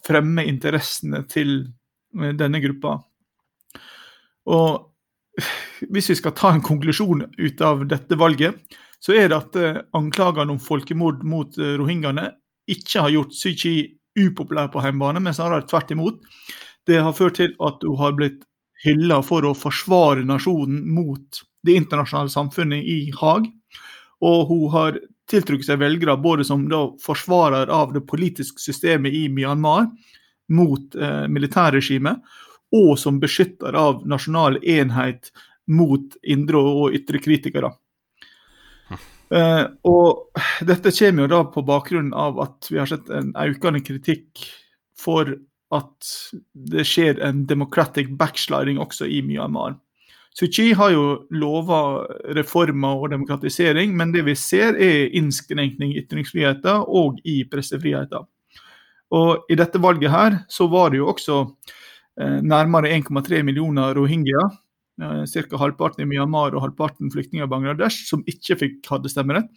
fremme interessene til denne gruppa. Og hvis vi skal ta en konklusjon ut av dette valget, så er det at eh, anklagene om folkemord mot eh, rohingyaene ikke har gjort Suu Kyi upopulær på hjemmebane, men snarere tvert imot. Det har ført til at hun har blitt hylla for å forsvare nasjonen mot det internasjonale samfunnet i Haag. Og hun har tiltrukket seg velgere både som forsvarer av det politiske systemet i Myanmar mot eh, militærregimet, og som beskytter av nasjonal enhet mot indre og ytre kritikere. Eh, og dette kommer jo da på bakgrunn av at vi har sett en økende kritikk for at det skjer en democratic backsliding også i Myanmar. Suu har jo lova reformer og demokratisering, men det vi ser er innskrenkning i ytringsfriheten og i pressefriheten. Og I dette valget her så var det jo også eh, nærmere 1,3 millioner rohingya, eh, ca. halvparten i Myanmar og halvparten flyktninger i Bangladesh, som ikke fikk hadde stemmerett.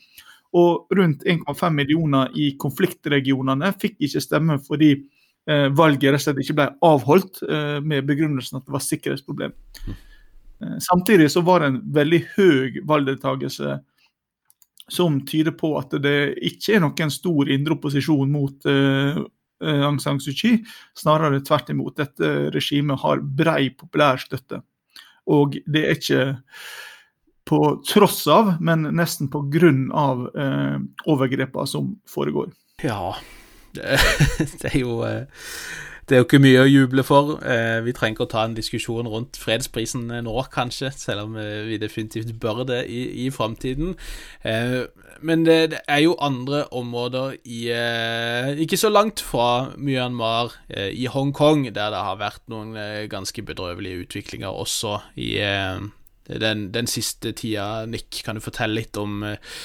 Og rundt 1,5 millioner i konfliktregionene fikk ikke stemme fordi eh, valget rett og slett ikke ble avholdt eh, med begrunnelsen at det var sikkerhetsproblem. Eh, Samtidig så var det en veldig høy valgdeltakelse som tyder på at det ikke er noen stor indre opposisjon mot uh, Aung San Suu Kyi. Snarere tvert imot. Dette regimet har brei populær støtte. Og det er ikke på tross av, men nesten på grunn av uh, overgrepene som foregår. Ja, det, det er jo uh det er jo ikke mye å juble for. Eh, vi trenger ikke å ta en diskusjon rundt fredsprisen nå, kanskje, selv om eh, vi definitivt bør det i, i framtiden. Eh, men det, det, er jo andre områder i Ikke så langt fra Myanmar, i Hongkong, der det har vært noen ganske bedrøvelige utviklinger også i den, den, siste tida. Nick, kan du fortelle litt om, eh,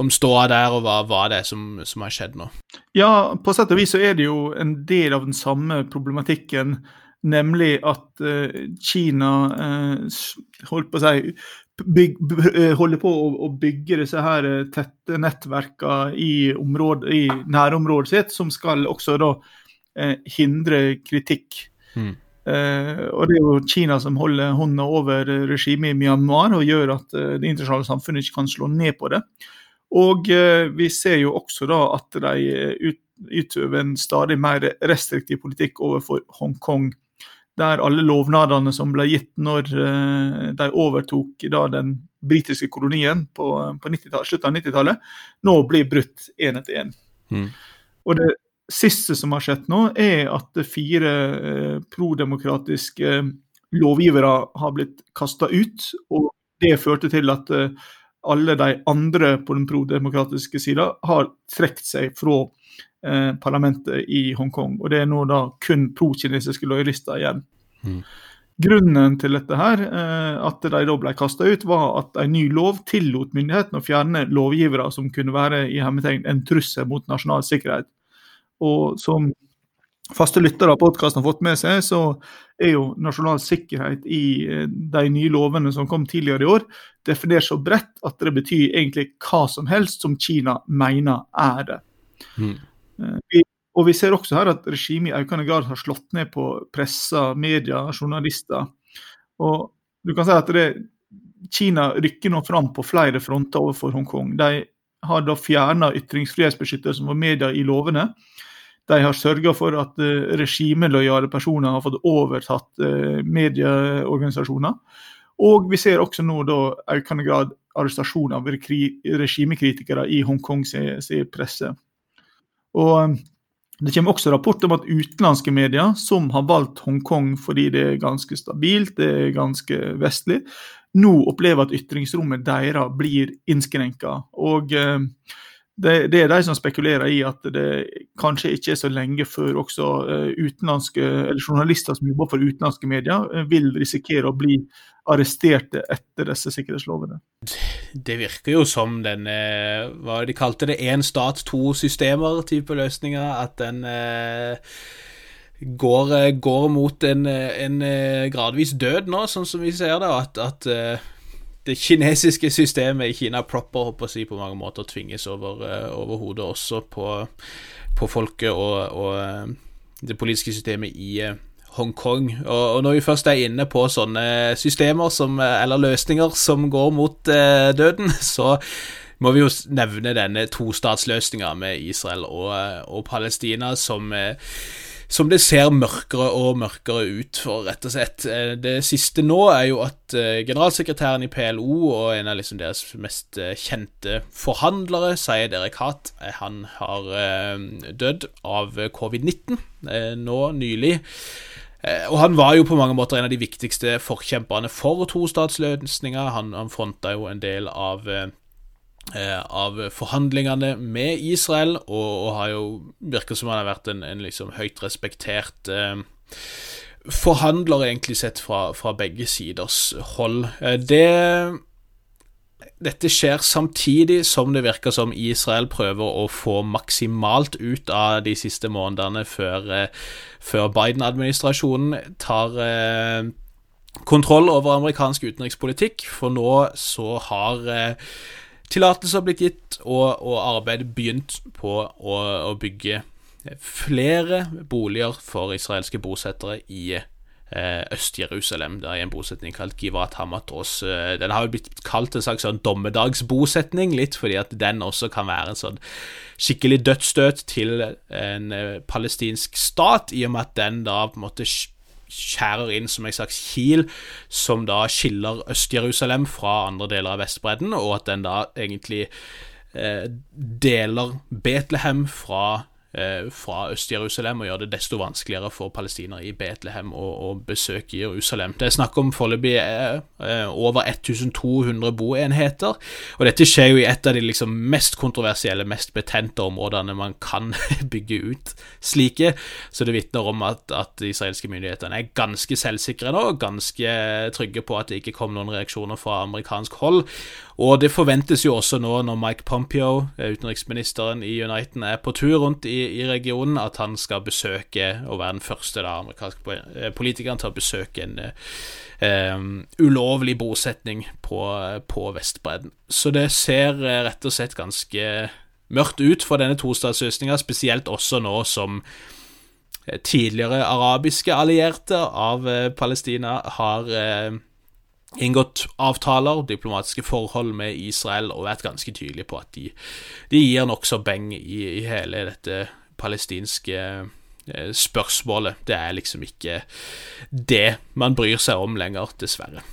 om ståa der, og hva, hva det er som, som, har skjedd nå? Ja, på sett og vis så er det jo en del av den samme problematikken. Nemlig at uh, Kina uh, holdt på å si bygg, holder på å, bygge disse her tette nettverkene i, i nærområdet sitt, som skal også da uh, hindre kritikk. Mm. Uh, og Det er jo Kina som holder hånda over regimet i Myanmar og gjør at uh, det internasjonale samfunnet ikke kan slå ned på det. Og uh, vi ser jo også da at de ut, utøver en stadig mer restriktiv politikk overfor Hongkong. Der alle lovnadene som ble gitt når de overtok da den britiske kolonien på, på slutten av 90-tallet, nå blir brutt én etter én. Mm. Og det siste som har skjedd nå, er at fire eh, prodemokratiske eh, lovgivere har blitt kasta ut. Og det førte til at eh, alle de andre på den prodemokratiske sida har trukket seg fra eh, parlamentet i Hongkong. Og det er nå da kun pro-kinesiske lojalister igjen. Mm. Grunnen til dette her, eh, at de da ble kasta ut, var at en ny lov tillot myndighetene å fjerne lovgivere som kunne være i hermetegn en trussel mot nasjonal sikkerhet. Og som faste lyttere av podkasten har fått med seg, så er jo nasjonal sikkerhet i eh, de nye lovene som kom tidligere i år, definert så bredt at det betyr egentlig hva som helst som Kina mener er det. Mm. Vi, og vi ser også her at regimet i økende grad har slått ned på pressa, media, journalister. Og du kan si at det, Kina rykker nå fram på flere fronter overfor Hongkong. De har da fjerna ytringsfrihetsbeskyttelsen for media i lovene. De har sørga for at uh, regimelojale personer har fått overtatt uh, medieorganisasjoner. Og vi ser også nå da økende grad arrestasjon av regimekritikere i Hongkongs presse. Og det kommer også rapport om at utenlandske medier, som har valgt Hongkong fordi det er ganske stabilt, det er ganske vestlig, nå opplever at ytringsrommet deres blir innskrenka. Og uh, det, det, er de som spekulerer i at det kanskje ikke er så lenge før også uh, utenlandske, eller journalister som jobber for utenlandske medier, uh, vil risikere å bli arresterte etter disse sikkerhetslovene. Det virker jo som den uh, Hva de kalte det? Én stat, to systemer-type løsninger. At den går, går, mot en, en, gradvis død nå, sånn som vi ser det. At, at det kinesiske systemet i Kina proper håper si, på mange måter tvinges over, uh, over hodet også på, på folket og, og uh, det politiske systemet i uh, Hongkong. Og, og, når vi først er inne på sånne systemer som, eller løsninger som går mot døden, så må vi jo nevne denne tostatsløsninga med Israel og, og Palestina som som det ser mørkere og mørkere ut for, rett og slett. Eh, det siste nå er jo at eh, generalsekretæren i PLO og en av liksom deres mest eh, kjente forhandlere, Sayed Erekat, han har dødd av covid-19 nå nylig. Og han var jo på mange måter en av de viktigste forkjemperne for tostatsløsninga. Han, han fronta jo en del av av forhandlingene med Israel, og, og, har jo virker som han har vært en, en liksom høyt respektert eh, forhandler, egentlig sett fra, fra begge siders hold. Eh, det dette skjer samtidig som det virker som Israel prøver å få maksimalt ut av de siste månedene før, eh, før Biden-administrasjonen tar eh, kontroll over amerikansk utenrikspolitikk, for nå så har eh, tillatelser blitt gitt, og, og arbeidet begynt på å, å, bygge flere boliger for israelske bosettere i Øst-Jerusalem, Det er en bosetning kalt Givat Hamatros. Den har jo blitt kalt en slags sånn dommedagsbosetning, litt fordi at den også kan være en sånn skikkelig dødsstøt til en palestinsk stat, i og med at den da på en måte skjærer inn som en slags kil som da skiller Øst-Jerusalem fra andre deler av Vestbredden, og at den da egentlig eh, deler Betlehem fra fra Øst-Jerusalem og gjør det desto vanskeligere for palestinere i Betlehem å, å besøke Jerusalem. Det er snakk om foreløpig eh, eh, over 1200 boenheter, og dette skjer jo i et av de liksom mest kontroversielle, mest betente områdene man kan bygge ut slike, så det vitner om at, at de israelske myndighetene er ganske selvsikre nå, ganske trygge på at det ikke kom noen reaksjoner fra amerikansk hold, og det forventes jo også nå, når Mike Pompeo, utenriksministeren i Uniten, er på tur rundt i, i regionen, at han skal besøke, og være den første da, amerikanske eh, politikeren til å besøke en um, ulovlig bosetning på, på Vestbredden. Så det ser rett og slett ganske mørkt ut for denne tostatsløsninga, spesielt også nå som tidligere arabiske allierte av Palestina har inngått avtaler, diplomatiske forhold med Israel og vært ganske tydelige på at de, de gir nokså beng i, i, hele dette palestinske eh, spørsmålet. Det er liksom ikke det man bryr seg om lenger, dessverre.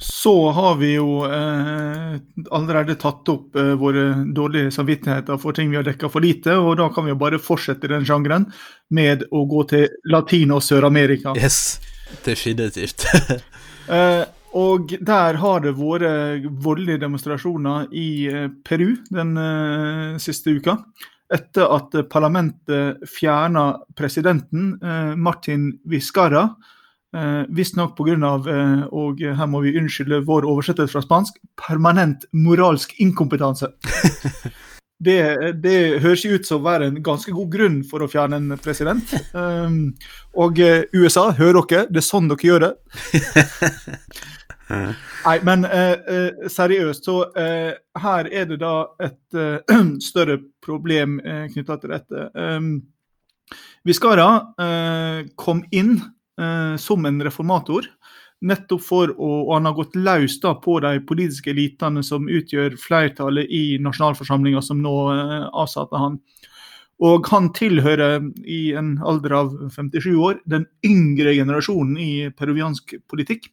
Så har vi jo eh, allerede tatt opp eh, våre dårlige samvittigheter for ting vi har dekka for lite, og da kan vi jo bare fortsette den sjangeren med å gå til Latin- og Sør-Amerika. Yes, definitivt. eh, og der har det vært voldelige demonstrasjoner i eh, Peru den uh, siste uka. Etter at parlamentet fjerna presidenten, uh, Martin Viscara. Uh, Visstnok pga., uh, og her må vi unnskylde vår oversettelse fra spansk, permanent moralsk inkompetanse. Det, det, høres ut som å være en ganske god grunn for å fjerne en president. Um, og USA, hører dere? Det er sånn dere gjør det. Nei, men eh, eh, seriøst, så eh, her er det da et eh, større problem eh, knytta til dette. Um, Viskara eh, kom inn eh, som en reformator, nettopp for å Og han har gått løs da på de politiske elitene som utgjør flertallet i nasjonalforsamlinga, som nå avsatte han. Og han tilhører i en alder av 57 år den yngre generasjonen i peruviansk politikk.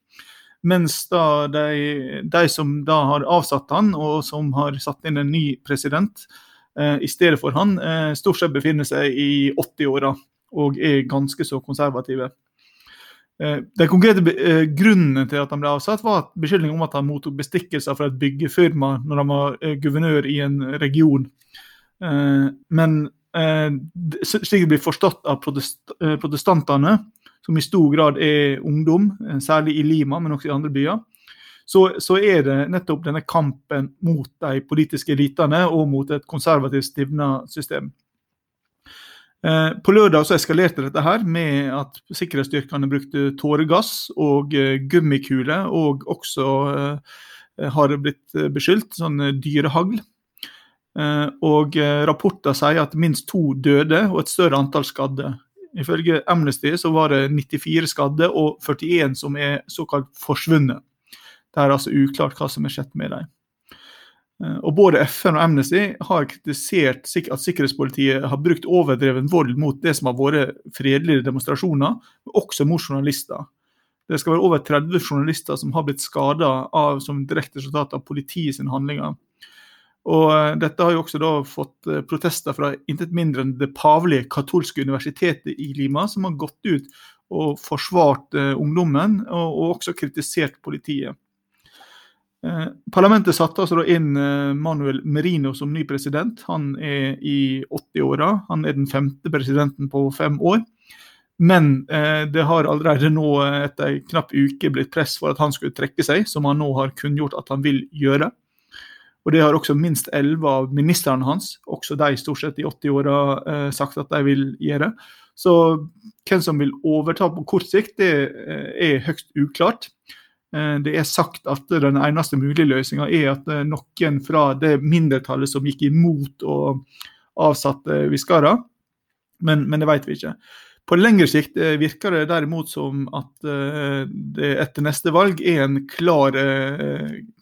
Mens da de, de, som da har avsatt han, og som har satt inn en ny president eh, i stedet for han, eh, stort sett befinner seg i 80-åra og er ganske så konservative. Eh, den konkrete eh, grunnen til at han ble avsatt, var at beskyldningen om at han mottok bestikkelser fra et byggefirma når han var eh, guvernør i en region. Eh, men slik det blir forstått av protest, protestantene, som i stor grad er ungdom, eh, særlig i Lima, men også i andre byer, så, så er det nettopp denne kampen mot de politiske elitene og mot et konservativt stivna system. Eh, på lørdag så eskalerte dette her med at sikkerhetsstyrkene brukte tåregass og gummikule, gummikuler, og også har det blitt beskyldt sånn dyrehagl. Og rapporter sier at minst to døde og et større antall skadde. Ifølge Amnesty så var det 94 skadde og 41 som er såkalt forsvunnet. Det er altså uklart hva som er skjedd med dem. Eh, og Både FN og Amnesty har kritisert at sikkerhetspolitiet har brukt overdreven vold mot det som har vært fredelige demonstrasjoner, også mot journalister. Det skal være over 30 journalister som har blitt skada som direkte resultat av politiets handlinger. Og eh, Dette har jo også da fått eh, protester fra intet mindre enn det pavelige katolske universitetet i Lima, som har gått ut og forsvart eh, ungdommen, og, og, også kritisert politiet. Parlamentet satte altså inn Manuel Merino som ny president. Han er i 80-åra. Han er den femte presidenten på fem år. Men det har allerede nå etter en knapp uke blitt press for at han skulle trekke seg, som han nå har kunngjort at han vil gjøre. Og det har også minst elleve av ministrene hans, også de stort sett i 80-åra, eh, sagt at de vil gjøre. Så hvem som vil overta på kort sikt, det eh, er høyst uklart. Eh, det er sagt at den eneste mulige løsninga er at eh, noen fra det mindretallet som gikk imot og avsatte Viskara, men, men det vet vi ikke. På lengre sikt eh, virker det derimot som at eh, det etter neste valg er en klar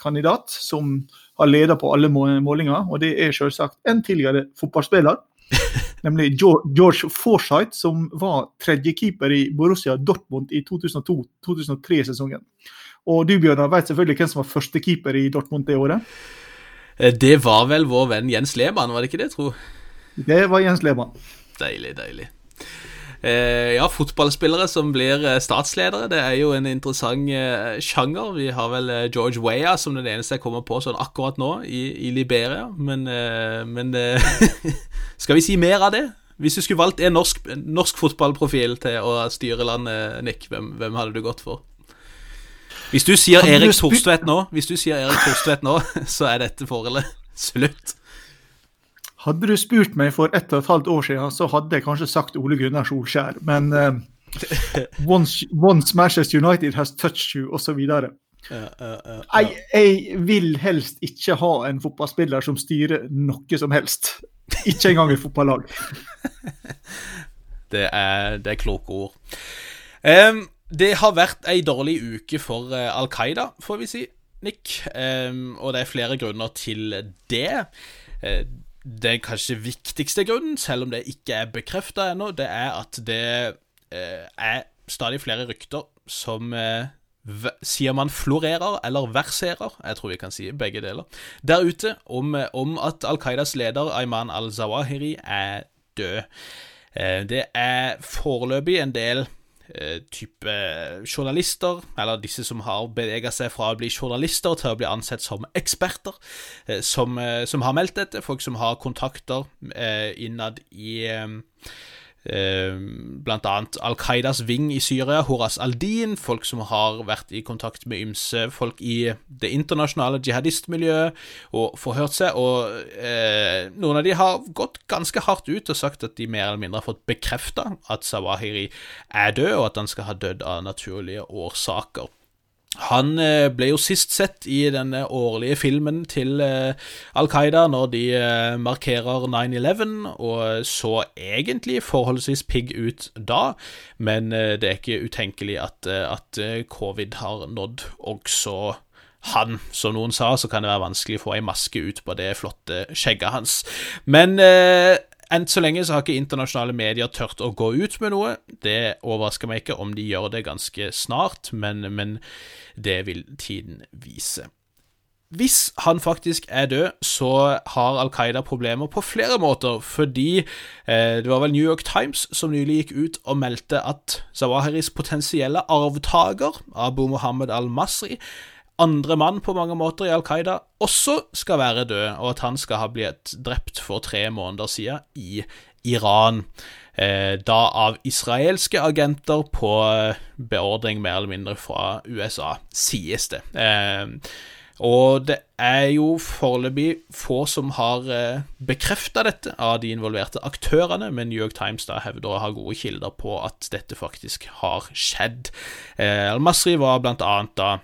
kandidat som har leder på alle målinger, og det er selvsagt en tidligere fotballspiller. Nemlig George Forsyth, som var tredjekeeper i Borussia Dortmund i 2002-2003-sesongen. Og du Bjørnar, vet selvfølgelig hvem som var førstekeeper i Dortmund det året? Det var vel vår venn Jens Lehmann, var det ikke det, tro? Det var Jens Lehmann. Deilig, deilig. Eh, ja, fotballspillere som blir eh, statsledere, det er jo en interessant eh, sjanger. Vi har vel George Weah som den eneste jeg kommer på sånn akkurat nå, i, i Liberia. Men, men skal vi si mer av det? Hvis du skulle valgt en norsk, norsk fotballprofil til å styre landet, Nick, hvem, hvem hadde du gått for? Hvis du sier Erik Thorstvedt nå, Hvis du sier Erik Thorstvedt nå, så er dette forholdet slutt. Hadde du spurt meg for ett og et halvt år siden, så hadde jeg kanskje sagt Ole Gunnar Solskjær. Men uh, once, once, Manchester United has touched you, osv. Uh, uh, jeg, jeg vil helst ikke ha en fotballspiller som styrer noe som helst. Ikke engang et fotballag. det, er, det er kloke ord. Um, det har vært ei dårlig uke for uh, Al Qaida, får vi si, Nick. Um, og det er flere grunner til det. Uh, den kanskje viktigste grunnen, selv om det ikke er bekrefta ennå, det er at det eh, er stadig flere rykter som eh, Sier man florerer eller verserer? Jeg tror vi kan si begge deler. Der ute om, om at Al Qaidas leder Ayman al-Zawahiri er død. Eh, det er foreløpig en del Eh, type journalister, eller disse som har bevega seg fra å bli journalister til å bli ansett som eksperter, eh, som, eh, som har meldt dette. Folk som har kontakter innad i Eh, blant annet Al Qaidas ving i Syria, Horas Aldin, folk som har vært i kontakt med ymse folk i det internasjonale jihadistmiljøet og forhørt seg, og eh, noen av de har gått ganske hardt ut og sagt at de mer eller mindre har fått bekrefta at Sawahiri er død, og at han skal ha dødd av naturlige årsaker. Han eh, ble jo sist sett i denne årlige filmen til eh, Al Qaida når de eh, markerer 9-11, og så egentlig forholdsvis pigg ut da, men det er ikke utenkelig at, at covid har nådd også han. Som noen sa, så kan det være vanskelig å få ei maske ut på det flotte skjegget hans. Men eh, enn så lenge så har ikke internasjonale medier tørt å gå ut med noe. Det overrasker meg ikke om de gjør det ganske snart, men, men det vil tiden vise. Hvis han faktisk er død, så har Al Qaida problemer på flere måter, fordi eh, det var vel New York Times som nylig gikk ut og meldte at Zawahiris potensielle arvtaker, Abu Mohammed al-Masri, andre mann på mange måter i Al Qaida, også skal være død, og at han skal ha blitt drept for tre måneder siden i Iran. Eh, da av israelske agenter på eh, beordring mer eller mindre fra USA, sies det. Eh, og det er jo foreløpig få som har eh, bekrefta dette av de involverte aktørene, men New York Times da hevder å ha gode kilder på at dette faktisk har skjedd. Eh, Al-Masri var blant annet da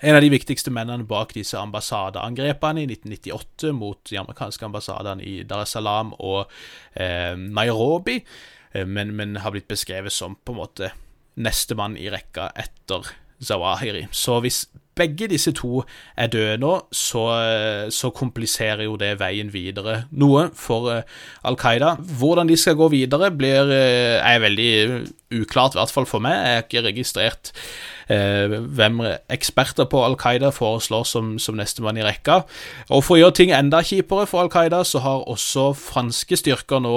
en av de viktigste mennene bak disse ambassadeangrepene i 1998 mot de amerikanske ambassadene i Dar es Salaam og eh, Nairobi, eh, men, men, har blitt beskrevet som på en måte nestemann i rekka etter Zawahiri. Så hvis begge disse to er døde nå, så, så, kompliserer jo det veien videre noe for uh, Al Qaida. Hvordan de skal gå videre, blir, uh, er veldig uklart, i hvert fall for meg. Jeg har ikke registrert eh, hvem eksperter på Al Qaida foreslår som, som nestemann i rekka. Og for å gjøre ting enda kjipere for Al Qaida, så har også franske styrker nå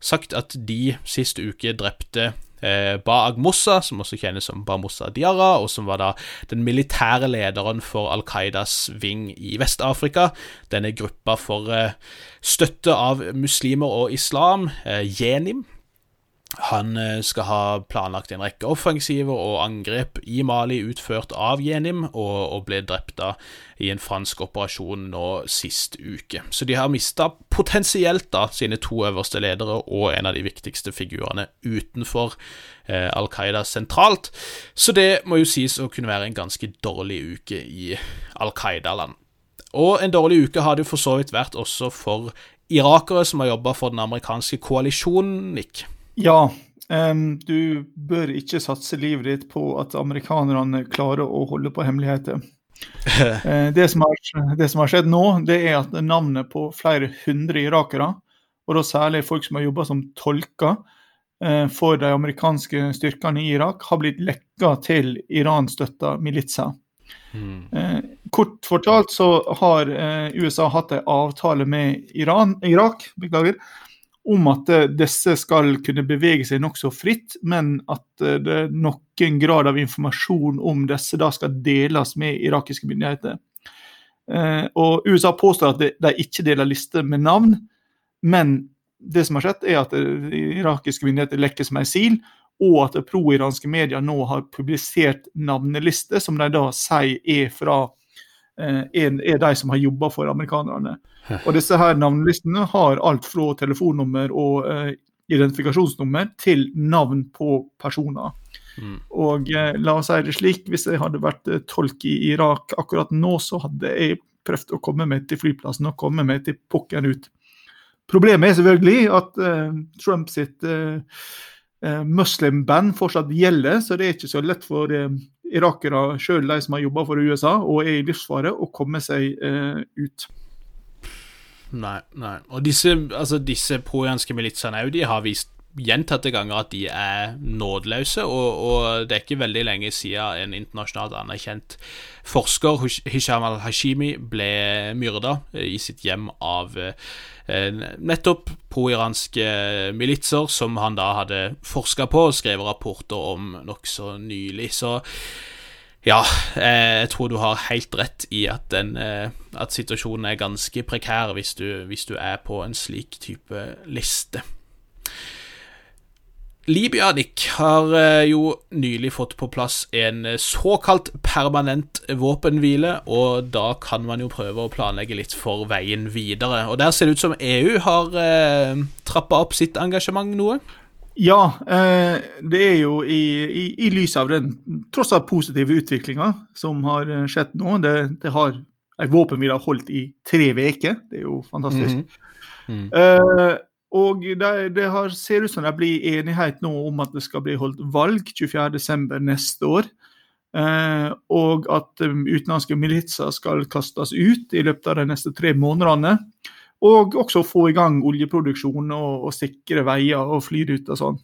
sagt at de sist uke drepte eh, Baag Mossa, som også kjennes som Bamussa Diara, og som var da den militære lederen for Al Qaidas ving i Vest-Afrika. Denne gruppa for eh, støtte av muslimer og islam, eh, Jenim. Han eh, skal ha planlagt en rekke offensiver og angrep i Mali utført av Jenim, og, og ble drept i en fransk operasjon nå sist uke. Så de har mista potensielt da sine to øverste ledere og en av de viktigste figurene utenfor eh, Al Qaida sentralt. Så det må jo sies å kunne være en ganske dårlig uke i Al Qaida-land. Og en dårlig uke har det for så vidt vært også for irakere som har jobba for den amerikanske koalisjonen, Nick. Ja. Um, du bør ikke satse livet ditt på at amerikanerne klarer å holde på hemmeligheter. uh, det, som har, det, som har, skjedd nå, det er at navnet på flere hundre irakere, og da særlig folk som har jobba som tolker uh, for de amerikanske styrkene i Irak, har blitt lekka til Iran-støtta militser. Mm. Uh, kort fortalt så har USA hatt en avtale med Iran, Irak beklager, om at eh, disse skal kunne bevege seg nokså fritt, men at eh, det noen grad av informasjon om disse da skal deles med irakiske myndigheter. Eh, og USA påstår at de ikke deler lister med navn, men det som har skjedd, er at irakiske myndigheter lekker som ei sil, og at pro-iranske medier nå har publisert navnelister som de da sier er fra er, er de som har jobba for amerikanerne. Og disse her navnelistene har alt fra telefonnummer og uh, identifikasjonsnummer til navn på personer. Mm. Og uh, la oss si det slik, hvis jeg hadde vært uh, tolk i Irak akkurat nå, så hadde jeg prøvd å komme meg til flyplassen og komme meg til pukken ut. Problemet er selvfølgelig at Trump sitt muslim-band fortsatt gjelder, så det er ikke så lett for irakere, sjøl de som har jobba for USA og er i livsfare, å komme seg ut. Nei, nei. Og disse, altså, disse militsene òg, de har vist gjentatte ganger at de er nådeløse, og, og, det er ikke veldig lenge siden en internasjonalt anerkjent forsker, Hisham al-Hashimi, ble myrda i sitt hjem av eh, nettopp pro-iranske militser, som han da hadde forska på og skrevet rapporter om nokså nylig. Så ja, eh, jeg tror du har helt rett i at, den, eh, at situasjonen er ganske prekær hvis du, hvis du, er på en slik type liste. Libya, Nick, har eh, jo nylig fått på plass en såkalt permanent våpenhvile, og da kan man jo prøve å planlegge litt for veien videre. Og der ser det ut som EU har eh, trappa opp sitt engasjement noe? Ja, eh, det er jo i, i, i lys av den tross alt positive utviklinga som har eh, skjedd nå. Det, det har ei våpenhvile har holdt i tre uker. Det er jo fantastisk. Mm. Mm. Eh, og det, det har, ser ut som det blir enighet nå om at det skal bli holdt valg 24.12. neste år. Eh, og at um, utenlandske militser skal kastes ut i løpet av de neste tre månedene. Og også få i gang oljeproduksjon og, og sikre veier og flyruter og sånn.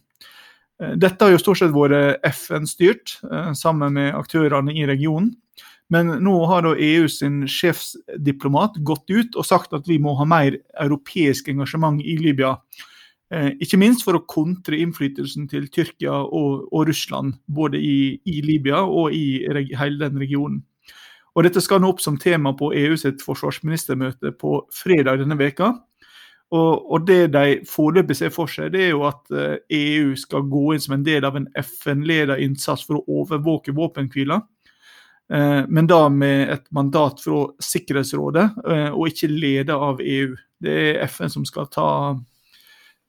Eh, dette har jo stort sett vært FN-styrt, eh, sammen med aktørene i regionen. Men nå har da EU sin sjefsdiplomat gått ut og sagt at vi må ha mer europeisk engasjement i Libya. Eh, ikke minst for å kontre innflytelsen til Tyrkia og, og Russland, både i, i, Libya og i hele den regionen. Og Dette skal nå opp som tema på EU sitt forsvarsministermøte på fredag denne veka. Og, og Det de foreløpig ser for seg, det er jo at EU eh, e skal gå inn som en del av en FN-ledet innsats for å overvåke våpenhvila. Eh, men da med et mandat fra Sikkerhetsrådet, eh, og ikke ledet av EU. Det er FN som skal ta,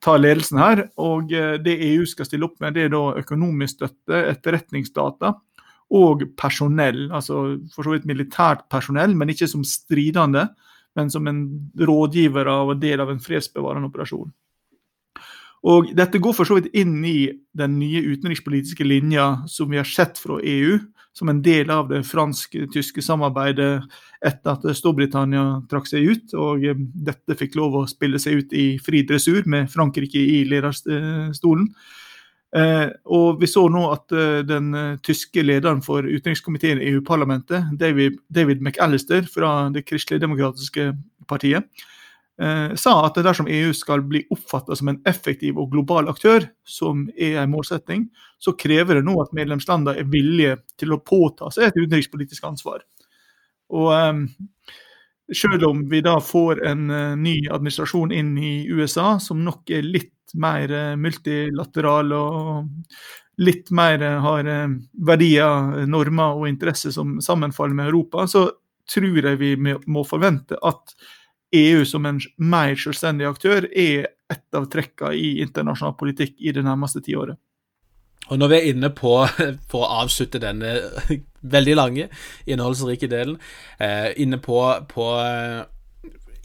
ta ledelsen her. Og det EU skal stille opp med, det er da økonomisk støtte, etterretningsdata og personell. Altså for så vidt militært personell, men ikke som stridende, men som en rådgiver av en del av en fredsbevarende operasjon. Og Dette går for så vidt inn i den nye utenrikspolitiske linja som vi har sett fra EU, som en del av det fransk-tyske samarbeidet etter at Storbritannia trakk seg ut. Og eh, dette fikk lov å spille seg ut i fri dressur med Frankrike i lederstolen. Eh, og Vi så nå at eh, den tyske lederen for utenrikskomiteen i EU-parlamentet, David, David, McAllister fra Det kristelige-demokratiske partiet, eh, sa at dersom EU skal bli oppfatta som en effektiv og global aktør, som er en målsetting, så krever det nå at medlemslandene er villige til å påta seg et utenrikspolitisk ansvar. Og um, selv om vi da får en uh, ny administrasjon inn i USA, som nok er litt mer uh, multilateral og litt mer uh, har verdier, normer og interesser som sammenfaller med Europa, så tror jeg vi må forvente at EU som en mer selvstendig aktør er et av trekkene i internasjonal politikk i det nærmeste tiåret. Og når vi er inne på, for å avslutte denne veldig lange, innholdsrike delen, eh, inne på, på eh,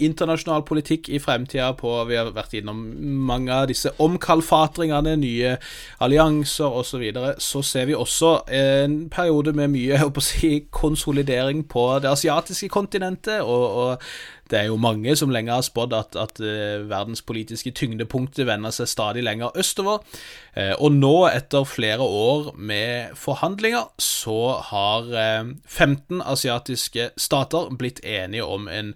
internasjonal politikk i fremtida på Vi har vært innom mange av disse omkalfatringene, nye allianser osv. Så, videre, så ser vi også en periode med mye å si, konsolidering på det asiatiske kontinentet. og, og det er jo mange som lenge har spådd at, at uh, verdens politiske tyngdepunktet vender seg stadig lenger østover. Uh, og nå, etter flere år med forhandlinger, så har uh, eh, 15 asiatiske stater blitt enige om en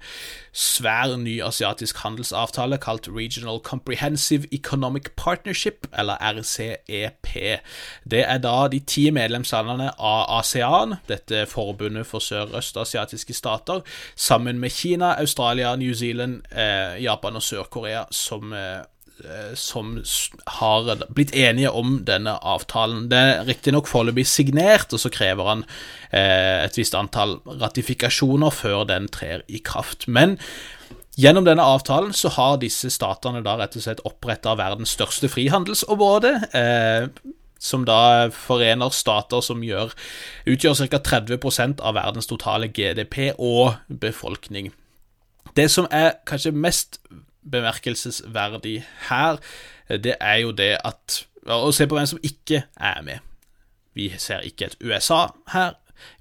svær ny asiatisk handelsavtale kalt Regional Comprehensive Economic Partnership, eller RCEP. Det er da de ti medlemslandene av ASEAN, dette forbundet for sørøstasiatiske stater, sammen med Kina, Australia Australia, New Zealand, eh, Japan og Sør-Korea som, eh, som har blitt enige om denne avtalen. Det er riktignok foreløpig signert, og så krever han eh, et visst antall ratifikasjoner før den trer i kraft. Men Gjennom denne avtalen så har disse statene da rett og slett oppretta verdens største frihandelsområde. Eh, som da forener stater som gjør, utgjør ca. 30% av verdens totale GDP og befolkning. Det som er kanskje mest bemerkelsesverdig her, det er jo det at Å se på hvem som ikke er med. Vi ser ikke et USA her.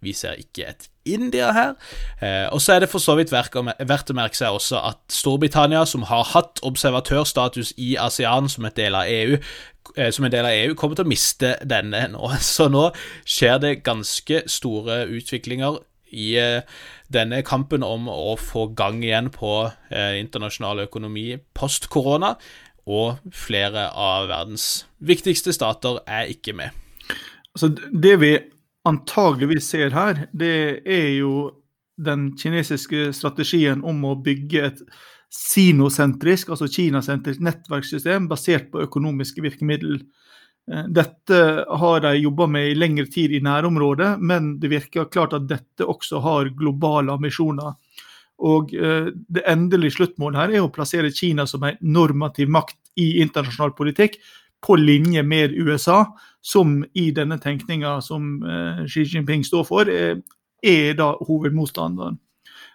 Vi ser ikke et India her. Eh, og så er det for så vidt verdt å merke seg også at Storbritannia, som har hatt observatørstatus i ASEAN som, EU, eh, som en del av EU, kommer til å miste denne nå. Så nå skjer det ganske store utviklinger i eh, denne kampen om å få gang igjen på eh, internasjonal økonomi post korona, og flere av verdens viktigste stater er ikke med. Altså, det vi antageligvis ser her, det er jo den kinesiske strategien om å bygge et sinosentrisk, altså kinasentrisk nettverkssystem basert på økonomiske virkemidler. Eh, dette har de jobba med i lengre tid i nærområdet, men det virker klart at dette også har globale ambisjoner. Og eh, Det endelige sluttmålet her er å plassere Kina som en normativ makt i internasjonal politikk, på linje med USA, som i denne tenkninga som eh, Xi Jinping står for, er da hovedmotstanderen.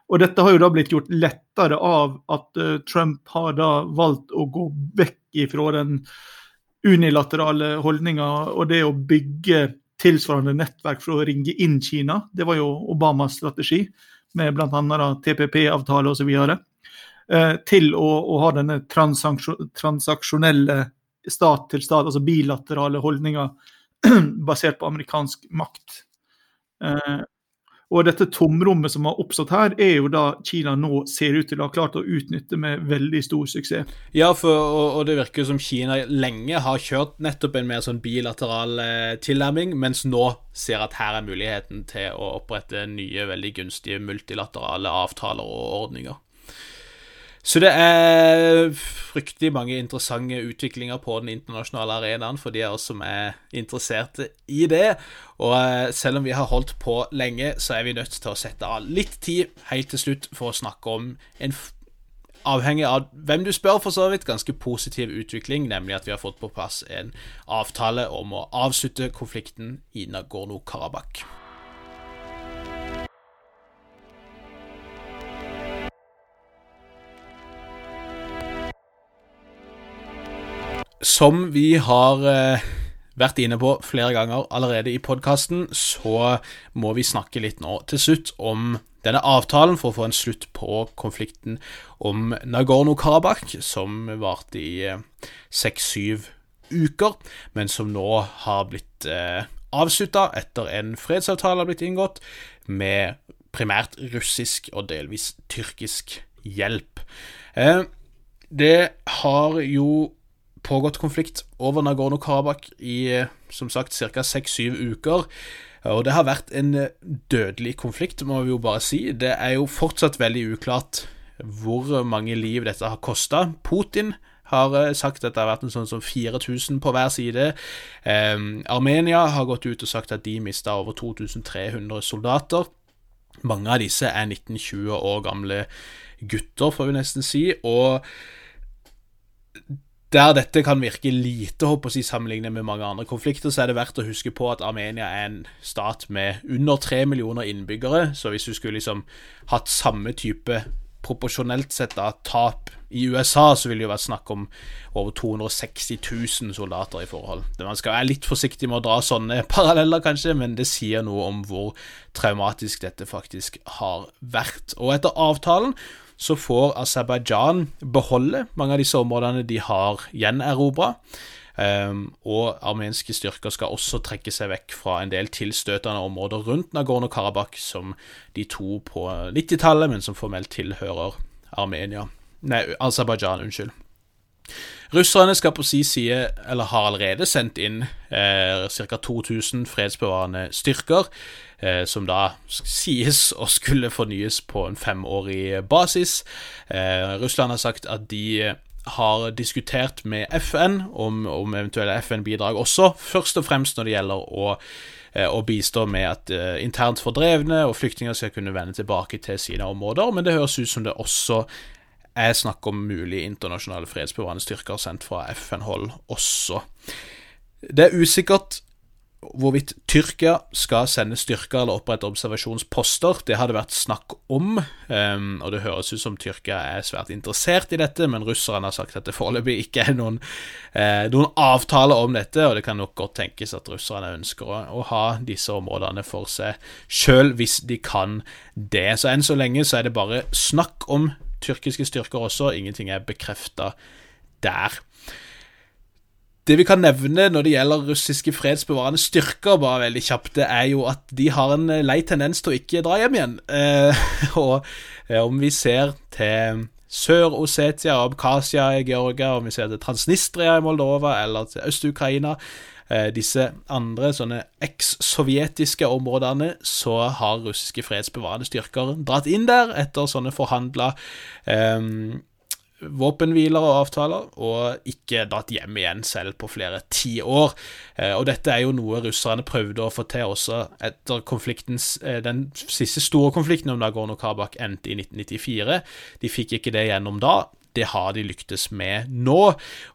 Og Dette har jo da blitt gjort lettere av at Trump har da valgt å gå vekk ifra den unilaterale holdninger og det å bygge tilsvarende nettverk for å ringe inn Kina. Det var jo Obamas strategi, med bl.a. TPP-avtale osv. Eh, til å, å, ha denne transaksjonelle stat-til-stat, altså bilaterale holdninger basert på amerikansk makt. Og dette tomrommet som har oppstått her, er jo da Kina nå ser ut til å ha klart å utnytte med veldig stor suksess. Ja, for, og, og, det virker som Kina lenge har kjørt nettopp en mer sånn bilateral eh, tilnærming, mens nå ser at her er muligheten til å opprette nye, veldig gunstige multilaterale avtaler og ordninger. Så det er fryktelig mange interessante utviklinger på den internasjonale arenaen for de av oss som er interesserte i det. Og eh, selv om vi har holdt på lenge, så er vi nødt til å sette av litt tid helt til slutt for å snakke om en avhengig av hvem du spør, for så vidt, ganske positiv utvikling, nemlig at vi har fått på plass en avtale om å avslutte konflikten i Nagorno-Karabakh. Som vi har eh, vært inne på flere ganger allerede i podkasten, så må vi snakke litt nå til slutt om denne avtalen for å få en slutt på konflikten om Nagorno-Karabakh, som varte i eh, seks-syv uker, men som nå har blitt eh, avslutta etter en fredsavtale har blitt inngått, med primært russisk og delvis tyrkisk hjelp. Eh, det har jo pågått konflikt over Nagorno-Karabakh i som sagt ca. seks-syv uker. Og det har vært en dødelig konflikt, må vi jo bare si. Det er jo fortsatt veldig uklart hvor mange liv dette har kosta. Putin har eh, sagt at det har vært en sånn som 4000 på hver side. Eh, Armenia har gått ut og sagt at de mista over 2300 soldater. Mange av disse er 19-20 år gamle gutter, får vi nesten si. og der dette kan virke lite håper jeg, sammenlignet med mange andre konflikter, så er det verdt å huske på at Armenia er en stat med under tre millioner innbyggere. Så hvis du skulle liksom hatt samme type proporsjonelt sett da tap i USA, så vil det jo være snakk om over 260 000 soldater i forhold. Man skal være litt forsiktig med å dra sånne paralleller, kanskje, men det sier noe om hvor traumatisk dette faktisk har vært. Og etter avtalen så får Aserbajdsjan beholde mange av disse områdene de har gjenerobra. Um, og armenske styrker skal også trekke seg vekk fra en del tilstøtende områder rundt Nagorno-Karabakh, som de to på 90-tallet, men som formelt tilhører Armenia. Nei, Aserbajdsjan, unnskyld. Russerne skal på si side, eller har allerede sendt inn eh, ca. 2000 fredsbevarende styrker, eh, som da sies å skulle fornyes på en femårig basis. Eh, Russland har sagt at de har diskutert med FN om, om eventuelle FN-bidrag også, først og fremst når det gjelder å, eh, å bistå med at uh, internt fordrevne og flyktninger skal kunne vende tilbake til sine områder, men det høres ut som det også er snakk om mulige internasjonale fredsbevarende styrker sendt fra FN-hold også. Det er usikkert hvorvidt Tyrkia skal sende styrker eller opprette observasjonsposter. Det har det vært snakk om, um, og det høres ut som Tyrkia er svært interessert i dette, men russerne har sagt at det foreløpig ikke er noen, uh, noen avtale om dette, og det kan nok godt tenkes at russerne ønsker å ha disse områdene for seg sjøl hvis de kan det. Så enn så lenge så er det bare snakk om tyrkiske styrker også, ingenting er bekrefta der. Det vi kan nevne når det gjelder russiske fredsbevarende styrker, bare veldig kjapt, det er jo at de har en eh, lei tendens til å ikke dra hjem igjen. Eh, og eh, om vi ser til Sør-Osetia Abkhasia i Georgia, om vi ser til Transnistria i Moldova eller til Øst-Ukraina, disse andre sånne eks-sovjetiske områdene, så har russiske fredsbevarende styrker dratt inn der etter sånne forhandla eh, våpenhviler og avtaler, og ikke dratt hjem igjen selv på flere tiår. Eh, og dette er jo noe russerne prøvde å få til også etter konfliktens eh, Den siste store konflikten om Nagorno-Karabakh endte i 1994. De fikk ikke det gjennom da. Det har de lyktes med nå,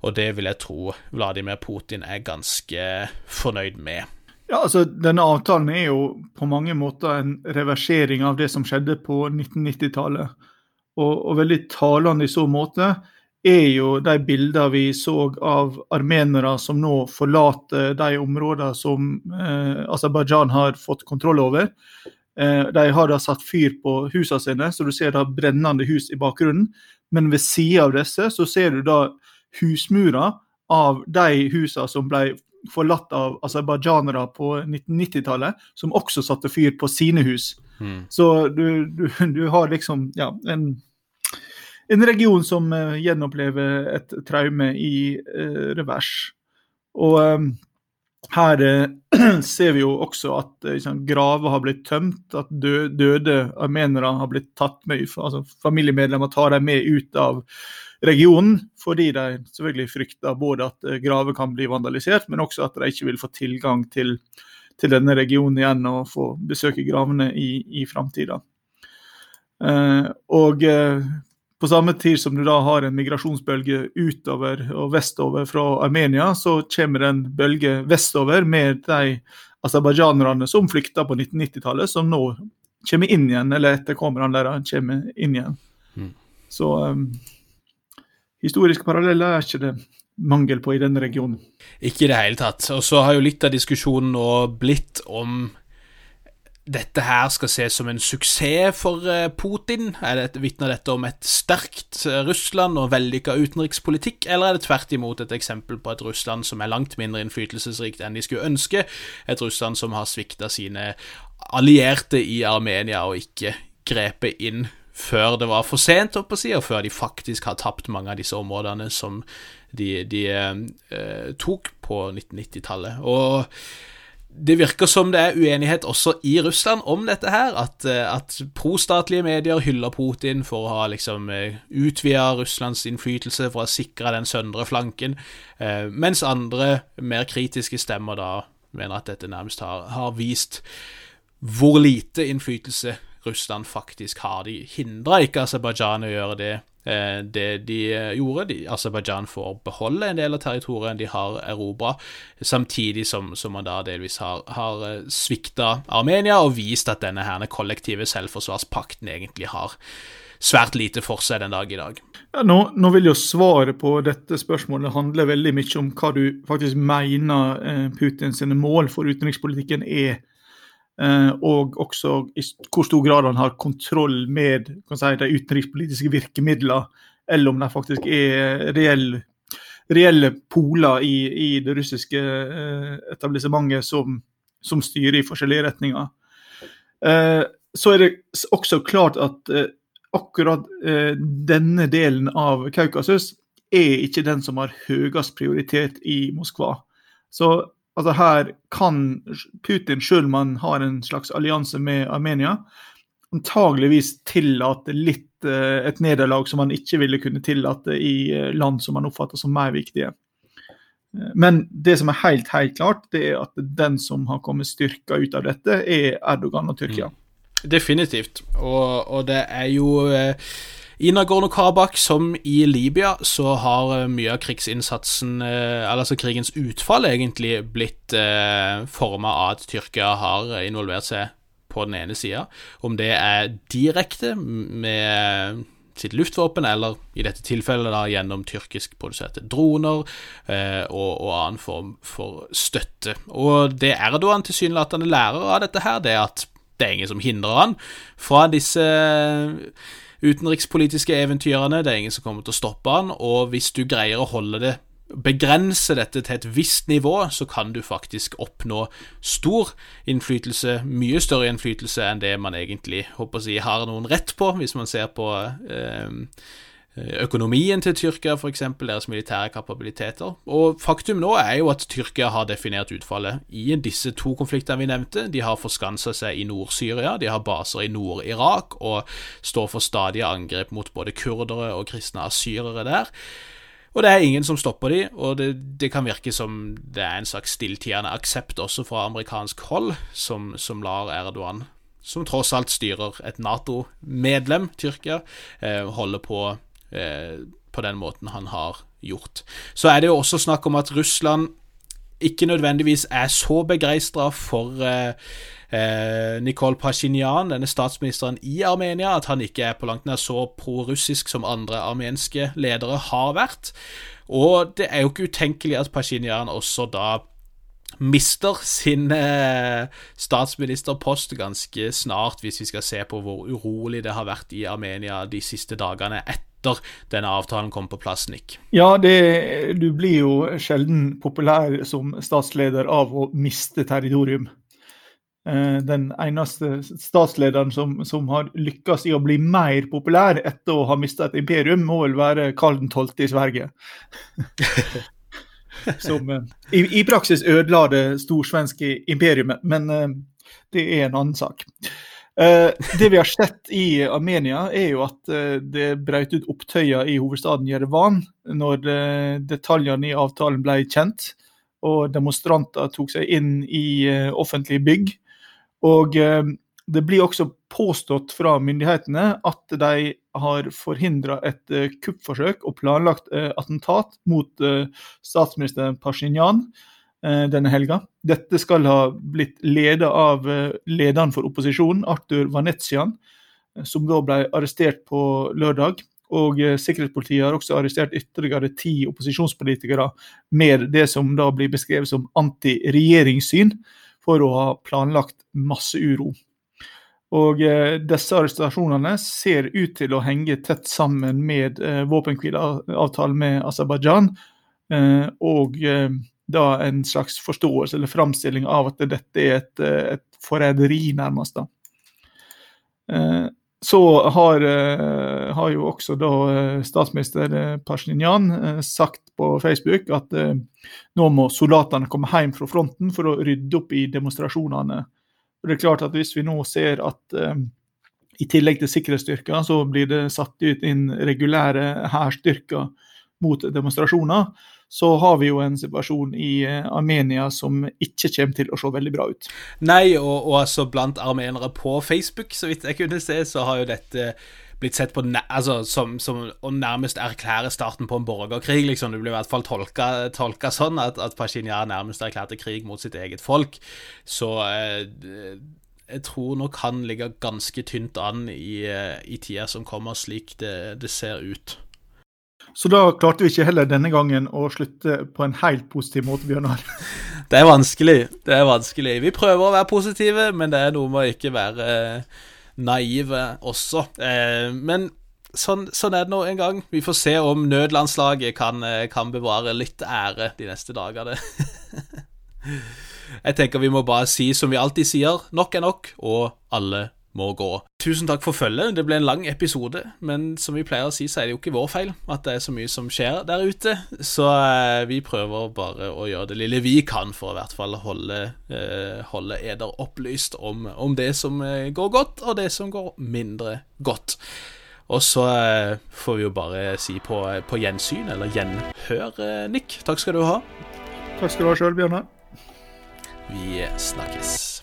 og det vil jeg tro Vladimir Putin er ganske fornøyd med. Ja, altså Denne avtalen er jo på mange måter en reversering av det som skjedde på 1990-tallet og, og, veldig talende i så måte, er jo de bildene vi så av armenere som nå forlater de områdene som eh, Aserbajdsjan har fått kontroll over. Eh, de har da satt fyr på husene sine, så du ser da brennende hus i bakgrunnen. Men ved siden av disse så ser du da husmurer av de husene som ble forlatt av aserbajdsjanere på 1990-tallet, som også satte fyr på sine hus. Mm. Så du, du, du, har liksom ja, en, en region som uh, gjenopplever et traume i uh, revers. Og um, her uh, ser vi jo også at liksom, graver har blitt tømt, at døde, armenere har blitt tatt med, altså familiemedlemmer tar dem med ut av regionen, fordi de selvfølgelig frykter både at graver kan bli vandalisert, men også at de ikke vil få tilgang til til denne regionen igjen og få besøke gravene i, i framtida. Eh, og eh, på samme tid som du da har en migrasjonsbølge utover og vestover fra Armenia, så kommer det en bølge vestover med de aserbajdsjanerne som flykta på 1990-tallet, som nå kommer inn igjen, eller etterkommerne deres kommer inn igjen. Mm. Så um, historiske paralleller er ikke det mangel på i denne regionen. Ikke i det hele tatt. Og så har jo litt av diskusjonen nå blitt om dette her skal ses som en suksess for eh, Putin? Er det, Vitner dette om et sterkt eh, Russland og vellykka utenrikspolitikk, eller er det tvert imot et eksempel på et Russland som er langt mindre innflytelsesrikt enn de skulle ønske? Et Russland som har svikta sine allierte i Armenia og ikke grepet inn før det var for sent, og før de faktisk har tapt mange av disse områdene som de, de eh, tok på 1990-tallet. Og det virker som det er uenighet også i Russland om dette her. At, eh, at prostatlige medier hyller Putin for å ha liksom eh, utvida Russlands innflytelse, for å sikre den søndre flanken, eh, mens andre, mer kritiske stemmer da mener at dette nærmest har, har vist hvor lite innflytelse Russland faktisk har. De hindra ikke Aserbajdsjan å gjøre det det de gjorde. De, Aserbajdsjan får beholde en del av territoriet de har erobra, samtidig som, som, man da delvis har, har svikta Armenia og vist at denne her kollektive selvforsvarspakten egentlig har svært lite for seg den dag i dag. Ja, nå, nå, vil jo svaret på dette spørsmålet handle veldig mye om hva du faktisk mener eh, Putins mål for utenrikspolitikken er. Eh, og også i hvor stor grad han har kontroll med si, de utenrikspolitiske virkemidlene, eller om de faktisk er reelle, reelle poler i, i, det russiske eh, etablissementet som, som, styrer i forskjellige retninger. Eh, så er det også klart at akkurat denne delen av Kaukasus er ikke den som har høyest prioritet i Moskva. Så altså, her kan Putin, selv om han har en slags allianse med Armenia, antageligvis tillate litt eh, et nederlag som han ikke ville kunne tillate i eh, land som han oppfatter som mer viktige. Eh, men det som er helt, helt klart, det er at den som har kommet styrka ut av dette, er Erdogan og Tyrkia. Mm. Definitivt. Og, og det er jo i Nagorno-Karabakh som i Libya så har eh, mye av krigsinnsatsen, eh, altså krigens utfall, egentlig blitt eh, forma av at Tyrkia har involvert seg på den ene sida. Om det er direkte med sitt luftvåpen, eller i dette tilfellet da gjennom tyrkiskproduserte droner eh, og, og, annen form for støtte. Og det Erdogan tilsynelatende lærer av dette her, det er at det er ingen som hindrer han fra disse utenrikspolitiske eventyrene. Det er ingen som kommer til å stoppe han, og hvis du greier å holde det begrense dette til et visst nivå, så kan du faktisk oppnå stor innflytelse, mye større innflytelse enn det man egentlig håper å si, har noen rett på, hvis man ser på eh, økonomien til Tyrkia, f.eks., deres militære kapabiliteter. Og faktum nå er jo at Tyrkia har definert utfallet i disse to konfliktene vi nevnte. De har forskansa seg i Nord-Syria, de har baser i Nord-Irak og står for stadige angrep mot både kurdere og kristne asyrere der. Og det er ingen som stopper de, og det, det kan virke som det er en slags stilltiende aksept også fra amerikansk hold, som, som lar Erdogan som tross alt styrer et Nato-medlem, Tyrkia, eh, holde på Eh, på den måten han har gjort. Så er det jo også snakk om at Russland ikke nødvendigvis er så begeistra for eh, eh, Nikol Pasjinjan, denne statsministeren i Armenia, at han ikke er på langt nær så prorussisk som andre armenske ledere har vært. Og det er jo ikke utenkelig at Pasjinjan også da mister sin eh, statsministerpost ganske snart, hvis vi skal se på hvor urolig det har vært i Armenia de siste dagene etter etter denne avtalen kom på plass, Nick? Ja, det, du blir jo sjelden populær som statsleder av å miste territorium. Eh, den eneste statslederen som, som har lykkes i å bli mer populær etter å ha mista et imperium, må vel være Karl 12. i Sverige. som eh, i, i, praksis ødela det storsvenske imperiumet, men eh, det er en annen sak. Uh, det vi har sett i Armenia, er jo at uh, det brøt ut opptøyer i hovedstaden Jerevan når uh, detaljene i avtalen ble kjent, og demonstranter tok seg inn i offentlige bygg. Og det blir også påstått fra myndighetene at de har forhindra et kuppforsøk og planlagt attentat mot statsminister Pashinyan Eh, denne helga. Dette skal ha blitt ledet av eh, lederen for opposisjonen, Arthur Vanetsian, eh, som da ble arrestert på lørdag. Og Sikkerhetspolitiet har også arrestert ytterligere ti opposisjonspolitikere med det som da blir beskrevet som anti-regjeringssyn, for å ha planlagt masse uro. Og Disse arrestasjonene ser ut til å henge tett sammen med våpenhvileavtalen med Aserbajdsjan. Og da en slags forståelse eller framstilling av at dette er et, et forræderi, nærmest. da. Eh, så har, eh, har, jo også da eh, statsminister Pasjinjan sagt på Facebook at nå må soldatene komme hjem fra fronten for å rydde opp i demonstrasjonene. Og det er klart at Hvis vi nå ser at i tillegg til sikkerhetsstyrker, så blir det satt ut inn regulære hærstyrker mot demonstrasjoner, så har vi jo en situasjon i eh, Armenia som ikke kommer til å se veldig bra ut. Nei, og, og altså blant armenere på Facebook, så vidt jeg kunne se, så har jo dette blitt sett på altså, som, som, å nærmest erklære starten på en borgerkrig. liksom. Det blir i hvert fall tolka, tolka sånn at, at Pashinyan nærmest erklærte krig mot sitt eget folk. Så eh, jeg tror nok han ligger ganske tynt an i, eh, i tida som kommer, slik det, det ser ut. Så da klarte vi ikke heller denne gangen å slutte på en helt positiv måte, Bjørnar. Det er vanskelig. Det er vanskelig. Vi prøver å være positive, men det er noe med å ikke være eh, naive også. Eh, men sånn, sånn, er det nå en gang. Vi får se om nødlandslaget kan, eh, kan bevare litt ære de neste dagene. Jeg tenker vi må bare si som vi alltid sier, nok er nok, og alle må gå. Tusen takk for følget. Det ble en lang episode, men som vi pleier å si, så er det jo ikke vår feil at det er så mye som skjer der ute. Så eh, vi prøver bare å gjøre det lille vi kan for å i hvert fall holde, eh, holde eder opplyst om, om, det som eh, går godt, og det som går mindre godt. Og så får vi jo bare si på, på gjensyn, eller gjenhør, Nick. Takk skal du ha. Takk skal du ha sjøl, Bjørnar. Vi snakkes.